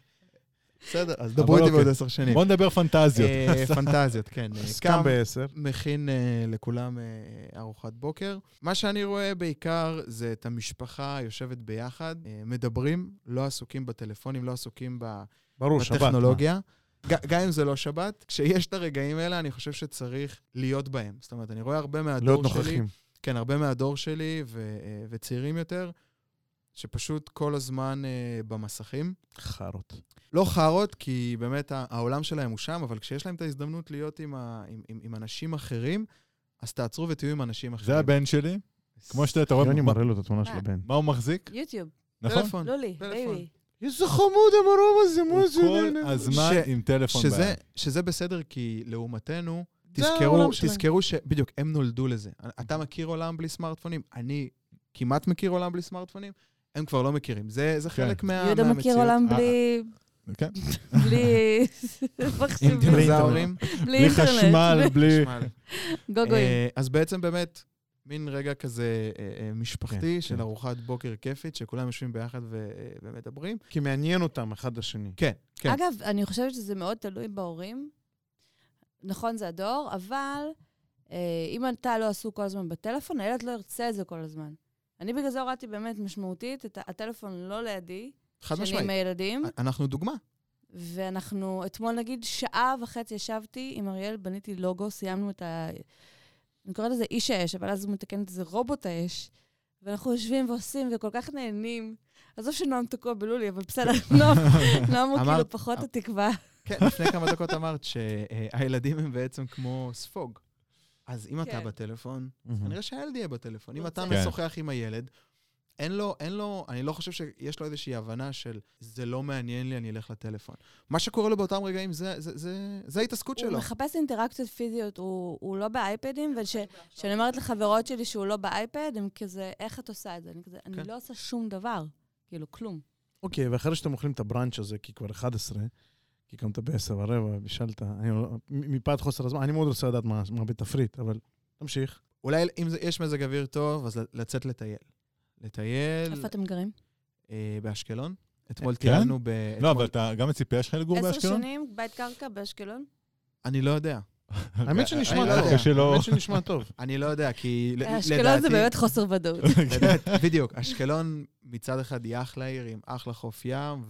בסדר, אז דברו איתי אוקיי. בעוד עשר שנים. בוא נדבר פנטזיות. אה, פנטזיות, כן. אה, אז קם בעשר. מכין אה, לכולם ארוחת בוקר. מה שאני רואה בעיקר זה את המשפחה יושבת ביחד, מדברים, לא עסוקים בטלפונים, לא עסוקים. בטכנולוגיה. גם אם זה לא שבת, כשיש את הרגעים האלה, אני חושב שצריך להיות בהם. זאת אומרת, אני רואה הרבה מה? מהדור להיות שלי, נוכחים. כן, הרבה מהדור שלי וצעירים יותר, שפשוט כל הזמן אה, במסכים. חארות. לא חארות, כי באמת העולם שלהם הוא שם, אבל כשיש להם את ההזדמנות להיות עם, ה- עם, עם, עם אנשים אחרים, אז תעצרו ותהיו עם אנשים אחרים. זה הבן שלי, כמו שאתה אתה רואה, יוני מה- מראה לו את התמונה של? הבן. מה הוא מחזיק, יוטיוב, נכון? טלפון. לולי, טלפון. baby. איזה חמוד המרום הזה, הוא מה זה? כל הזמן עם טלפון ביד. שזה בסדר, כי לעומתנו, תזכרו. תזכרו ש... בדיוק, הם נולדו לזה. אתה מכיר עולם בלי סמארטפונים? אני כמעט מכיר עולם בלי סמארטפונים, הם כבר לא מכירים. זה, זה כן. חלק מה, יהודה מהמציאות. מכיר עולם אה, בלי... כן. בלי... מחשבים. דינוזאורים. בלי בלי אינטרנט. חשמל, בלי... חשמל. גוגויים. אה, אז בעצם באמת, מין רגע כזה אה, אה, משפחתי כן, של כן. ארוחת בוקר כיפית, שכולם יושבים ביחד אה, ומדברים. כי מעניין אותם אחד לשני. כן, כן. אגב, אני חושבת שזה מאוד תלוי בהורים. נכון, זה הדור, אבל אה, אם אתה לא עסוק כל הזמן בטלפון, הילד לא ירצה את זה כל הזמן. אני בגלל זה הורדתי באמת משמעותית את הטלפון לא לידי, חד שאני משמעית. עם הילדים, אנחנו דוגמה. ואנחנו, אתמול נגיד שעה וחצי ישבתי עם אריאל, בניתי לוגו, סיימנו את ה... אני קוראת לזה איש האש, אבל אז הוא מתקן את זה רובוט האש. ואנחנו יושבים ועושים וכל כך נהנים. עזוב שנועם תקוע בלולי, אבל בסדר, נועם, נועם הוא כאילו פחות התקווה. כן, לפני כמה דקות אמרת שהילדים הם בעצם כמו ספוג. אז אם אתה כן. בטלפון, מהמם. כנראה שהילד יהיה בטלפון. אם. אתה כן. משוחח עם הילד, אין לו, אין לו, אני לא חושב שיש לו איזושהי הבנה של זה לא מעניין לי, אני אלך לטלפון. מה שקורה לו באותם רגעים, זה, זה, זה, זה ההתעסקות הוא שלו. מחפש אינטראקציות פיזיות, הוא, הוא לא באייפדים, וכשאני אומרת לחברות שלי שהוא לא באייפד, הם כזה, איך את עושה את זה? אני כזה, אני כן. לא עושה שום דבר. כאילו, כלום. אוקיי, ואחרי שאתם אוכלים את הבראנץ' הזה, כי כבר 11, כי קמת ב-10 ורבע, בישלת, אני- מ- מפאת חוסר הזמן, אני מאוד רוצה לדעת מה מה בתפריט, אבל תמשיך. אולי אם זה, יש מזג אוויר טוב, אז לצאת לטייל. לטייל איפה אתם גרים? אה, באשקלון. אתמול כן? טיילנו ב... לא, אתמול- אבל אתה, גם הציפייה שלך לגור עשר באשקלון? שנים, בית קרקע באשקלון? אני לא יודע. האמת שנשמע אני לא טוב. יודע. שלא- האמת שנשמע טוב. אני לא יודע, כי ל- אשקלון זה באמת חוסר ודאות. בדיוק. אשקלון מצד אחד היא אחלה עיר עם אחלה חוף ים,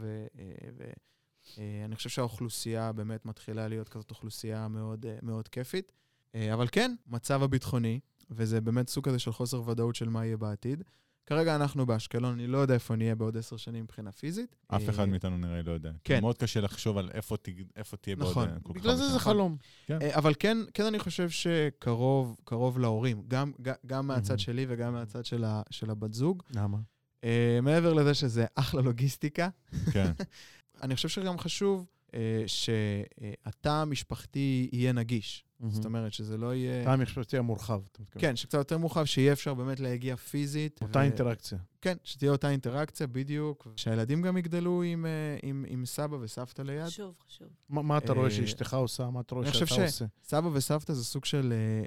ואני חושב שהאוכלוסייה באמת מתחילה להיות כזאת אוכלוסייה מאוד אה, מאוד כיפית. אה, אבל כן, מצב הביטחוני, וזה באמת סוג כזה של חוסר ודאות של מה יהיה בעתיד. כרגע אנחנו באשקלון, אני לא יודע איפה נהיה בעוד עשר שנים מבחינה פיזית. אף אה, אחד מאיתנו נראה לי לא יודע. כן. מאוד קשה לחשוב על איפה תג- איפה תהיה בעוד נכון. אה, כל כך בגלל זה זה. חלום. אה, אבל כן, כן אני חושב שקרוב קרוב להורים, גם, גם, מהצד. שלי וגם מהצצד של, ה, של הבת זוג. למה? אה, מעבר לזה שזה אחלה לוגיסטיקה, כן. אני חושב שגם חשוב אה, שהתא המשפחתי יהיה נגיש. זאת אומרת, שזה לא יהיה... טעם משפטי המורחב, אתה מתכוון. כן, שקצת יותר מורחב, שיהיה אפשר באמת להגיע פיזית. אותה ו- אינטראקציה. כן, שתהיה אותה אינטראקציה, בדיוק. שהילדים גם יגדלו עם, אה, עם, עם סבא וסבתא ליד. חשוב, חשוב. מה מה אתה רואה אה, שאשתך עושה? מה אתה רואה אני שאתה חושב ש- עושה? סבא וסבתא זה סוג של אה,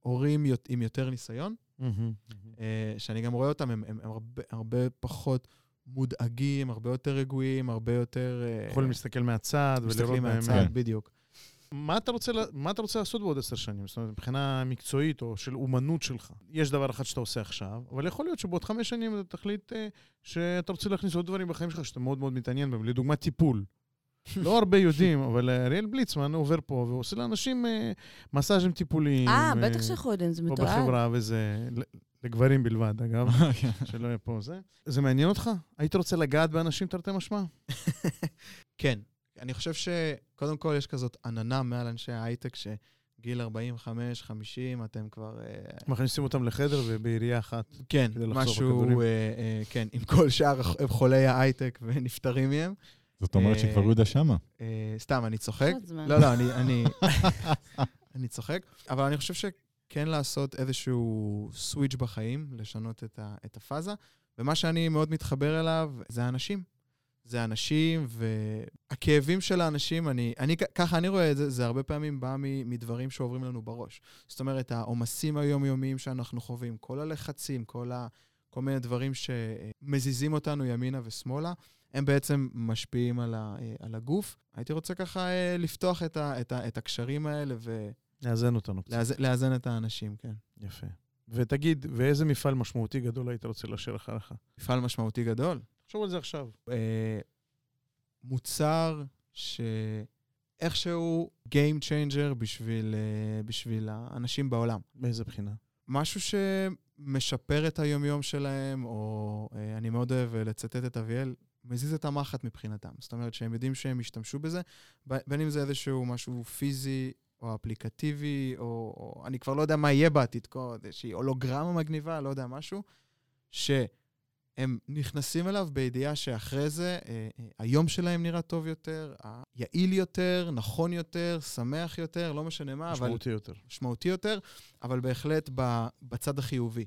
הורים יות- עם יותר ניסיון. אה, שאני גם רואה אותם, הם, הם, הם הרבה, הרבה פחות מודאגים, הרבה יותר רגועים, הרבה יותר... אה, יכולים להסתכל מהצד ולראות מסתכלים בהם. מהצד, כן. בדיוק. מה אתה רוצה, מה אתה רוצה לעשות בעוד עשר שנים? זאת אומרת, מבחינה מקצועית או של אומנות שלך. יש דבר אחד שאתה עושה עכשיו, אבל יכול להיות שבעוד חמש שנים אתה תחליט אה, שאתה רוצה להכניס עוד דברים בחיים שלך שאתה מאוד מאוד מתעניין בהם. לדוגמה, טיפול. לא הרבה יודעים, אבל אה, אריאל בליצמן עובר פה ועושה לאנשים אה, מסאז'ים טיפוליים. אה, בטח שאנחנו יודעים, זה פה מתועד. בחברה, וזה לגברים בלבד, אגב, שלא יהיה פה זה. זה מעניין אותך? היית רוצה לגעת באנשים תרתי משמע? כן. אני חושב שקודם כל יש כזאת עננה מעל אנשי ההייטק, שגיל 45, 50, אתם כבר... אה, מכניסים אותם לחדר ובירייה אחת. כן, משהו. אה, אה, כן, עם כל שאר חולי ההייטק ונפטרים מהם. זאת אומרת אה, שכבר יהודה שמה. אה, סתם, אני צוחק. לא, לא, אני, אני, אני צוחק. אבל אני חושב שכן לעשות איזשהו סוויץ' בחיים, לשנות את, ה, את הפאזה. ומה שאני מאוד מתחבר אליו זה האנשים. זה האנשים והכאבים של האנשים, אני, אני, ככה אני רואה את זה, זה הרבה פעמים בא מדברים שעוברים לנו בראש. זאת אומרת, העומסים היומיומיים שאנחנו חווים, כל הלחצים, כל, ה, כל מיני דברים שמזיזים אותנו ימינה ושמאלה, הם בעצם משפיעים על, ה, על הגוף. הייתי רוצה ככה אה, לפתוח את, ה, את, ה, את הקשרים האלה לאזן אותנו קצת. ולאזן את האנשים, כן. יפה. ותגיד, ואיזה מפעל משמעותי גדול היית רוצה להשאיר אחריך? מפעל משמעותי גדול. תחשוב על זה עכשיו. אה, מוצר שאיכשהו Game Changer בשביל, אה, בשביל האנשים בעולם. באיזה בחינה? משהו שמשפר את היומיום שלהם, או אה, אני מאוד אוהב אה, לצטט את אביאל, מזיז את המחט מבחינתם. זאת אומרת שהם יודעים שהם ישתמשו בזה, בין אם זה איזשהו משהו פיזי או אפליקטיבי, או, או אני כבר לא יודע מה יהיה בעתיד, כמו איזושהי הולוגרמה מגניבה, לא יודע, משהו, שהם נכנסים אליו בידיעה שאחרי זה אה, אה, היום שלהם נראה טוב יותר, יעיל יותר, נכון יותר, שמח יותר, לא משנה מה, אבל... משמעותי יותר. משמעותי יותר, אבל בהחלט בצד החיובי.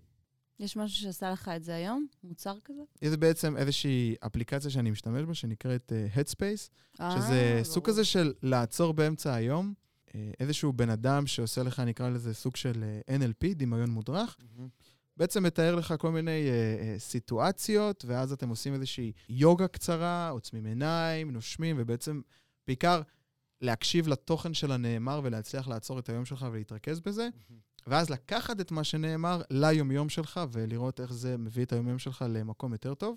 יש משהו שעשה לך את זה היום? מוצר כזה? זה בעצם איזושהי אפליקציה שאני משתמש בה, שנקראת uh, Headspace, אה, שזה סוג ברור. כזה של לעצור באמצע היום, uh, איזשהו בן אדם שעושה לך, נקרא לזה סוג של uh, NLP, דמיון מודרך, בעצם מתאר לך כל מיני uh, uh, סיטואציות, ואז אתם עושים איזושהי יוגה קצרה, עוצמים עיניים, נושמים, ובעצם בעיקר להקשיב לתוכן של הנאמר ולהצליח לעצור את היום שלך ולהתרכז בזה. ואז לקחת את מה שנאמר ליומיום שלך ולראות איך זה מביא את היומיום שלך למקום יותר טוב.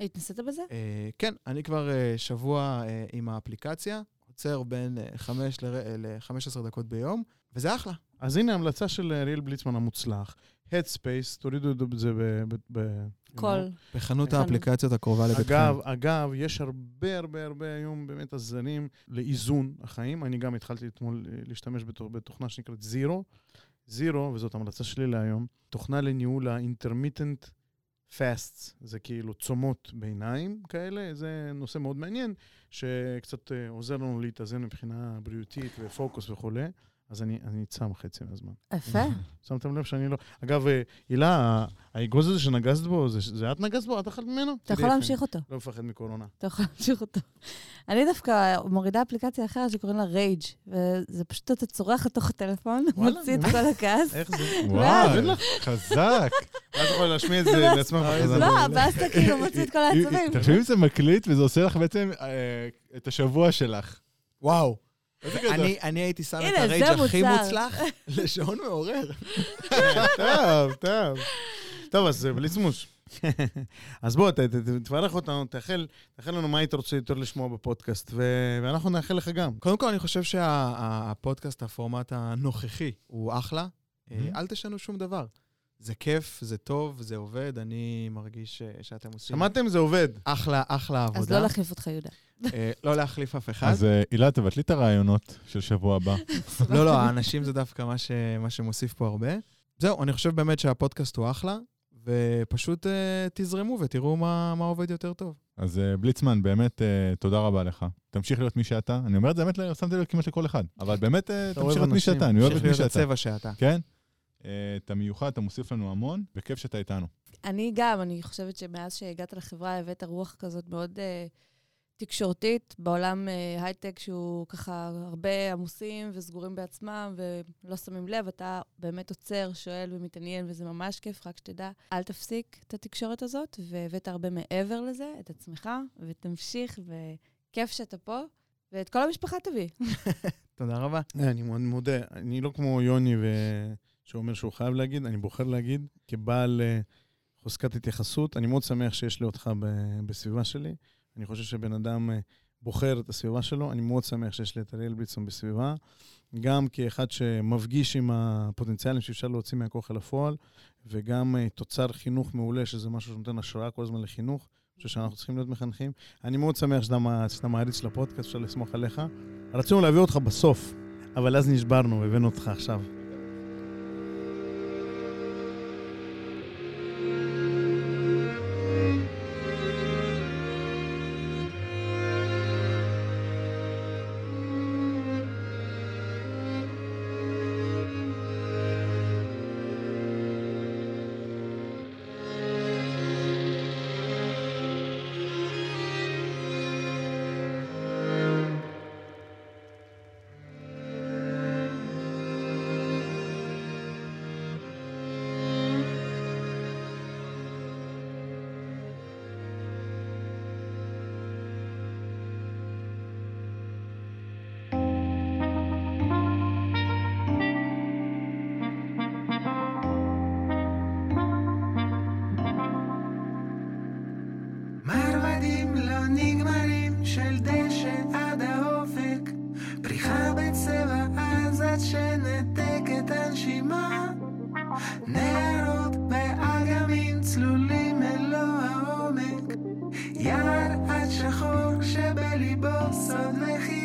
התנסית בזה? אה, כן, אני כבר אה, שבוע אה, עם האפליקציה, עוצר בין אה, 5 ל-15 דקות ביום, וזה אחלה. אז הנה המלצה של אריאל בליצמן המוצלח. Headspace, תורידו את זה ב... ב- ב- כל. בחנות בחנות. האפליקציות הקרובה לביתכם. אגב, אגב, יש הרבה הרבה הרבה היום באמת עזרים לאיזון החיים. אני גם התחלתי אתמול להשתמש בתוכנה שנקראת זירו. זירו, וזאת המלצה שלי להיום, תוכנה לניהול ה-intermittent fasts, זה כאילו צומות ביניים כאלה, זה נושא מאוד מעניין, שקצת אה, עוזר לנו להתאזן מבחינה בריאותית ופוקוס וכולי. אז אני, אני צם חצי מהזמן. יפה. שמתם לב שאני לא... אגב, אה, הילה, האגוז הזה שנגסת בו, זה, זה את נגסת בו? את אכלת ממנו? אתה יכול להמשיך אותו. לא מפחד מקורונה. אתה יכול להמשיך אותו. אני דווקא מורידה אפליקציה אחרת שקוראים לה רייג', וזה פשוט אתה צורח לתוך הטלפון, מוציא את? כל הכעס. איך זה? וואו, חזק. ואז יכולה להשמיע את זה לעצמך. לא, ואז אתה כאילו מוציא את כל העצבים. תחשבי אם זה מקליט וזה עושה לך בעצם אה, את השבוע שלך. וואו. איזה גדול. אני, אני הייתי שם את הרייג' הכי. מוצלח לשעון מעורר. טוב, טוב. טוב, אז אה, בליצמוש. אז בוא, תברך אותנו, תאחל תאחל לנו מה היית רוצה יותר לשמוע בפודקאסט, ו- ואנחנו נאחל לך גם. קודם כל, אני חושב שהפודקאסט, הפורמט הנוכחי, הוא אחלה. אה, Mhm. אל תשנו שום דבר. זה כיף, זה טוב, זה עובד, אני מרגיש אה, שאתם עושים שמעתם? זה עובד. אחלה, אחלה אז עבודה. לא להחליף אותך, יהודה. אה, לא להחליף אף אחד. אז אה, הילה, תבטלי את הרעיונות של שבוע הבא. לא, לא, האנשים זה דווקא מה, ש... מה שמוסיף פה הרבה. זהו, אני חושב באמת שהפודקאסט הוא אחלה, ופשוט uh, תזרמו ותראו מה, מה עובד יותר טוב. אז אה, בליצמן, באמת אה, תודה רבה לך. תמשיך להיות מי שאתה. אני אומר את זה באמת, ל- שמתי לב כמעט לכל אחד. אבל באמת, אה, תמשיך להיות מי. שאתה, אני אוהב את תמשיך מי להיות שאתה. הצבע שאתה. כן? אתה מיוחד, אתה מוסיף לנו המון, וכיף שאתה איתנו. אני גם, אני חושבת שמאז שהגעת לחברה הבאת רוח כזאת מאוד uh, תקשורתית, בעולם uh, הייטק שהוא ככה הרבה עמוסים וסגורים בעצמם ולא שמים לב, אתה באמת עוצר, שואל ומתעניין, וזה ממש כיף, רק שתדע, אל תפסיק את התקשורת הזאת, והבאת הרבה מעבר לזה, את עצמך, ותמשיך, וכיף שאתה פה, ואת כל המשפחה תביא. תודה רבה. אני מאוד מודה, אני לא כמו יוני ו- שאומר שהוא חייב להגיד, אני בוחר להגיד, כבעל אה, חוזקת התייחסות, אני מאוד שמח שיש לי אותך בסביבה שלי. אני חושב שבן אדם אה, בוחר את הסביבה שלו, אני מאוד שמח שיש לי את אריאל בליצון בסביבה, גם כאחד שמפגיש עם הפוטנציאלים שאפשר להוציא מהכוח אל הפועל, וגם אה, תוצר חינוך מעולה, שזה משהו שנותן השראה כל הזמן לחינוך. אני חושב שאנחנו צריכים להיות מחנכים. אני מאוד שמח שאתה, מע- שאתה מעריץ של הפודקאסט, אפשר לסמוך עליך. רצינו להביא אותך בסוף, אבל אז נשברנו, הבאנו אותך עכשיו. libère sa.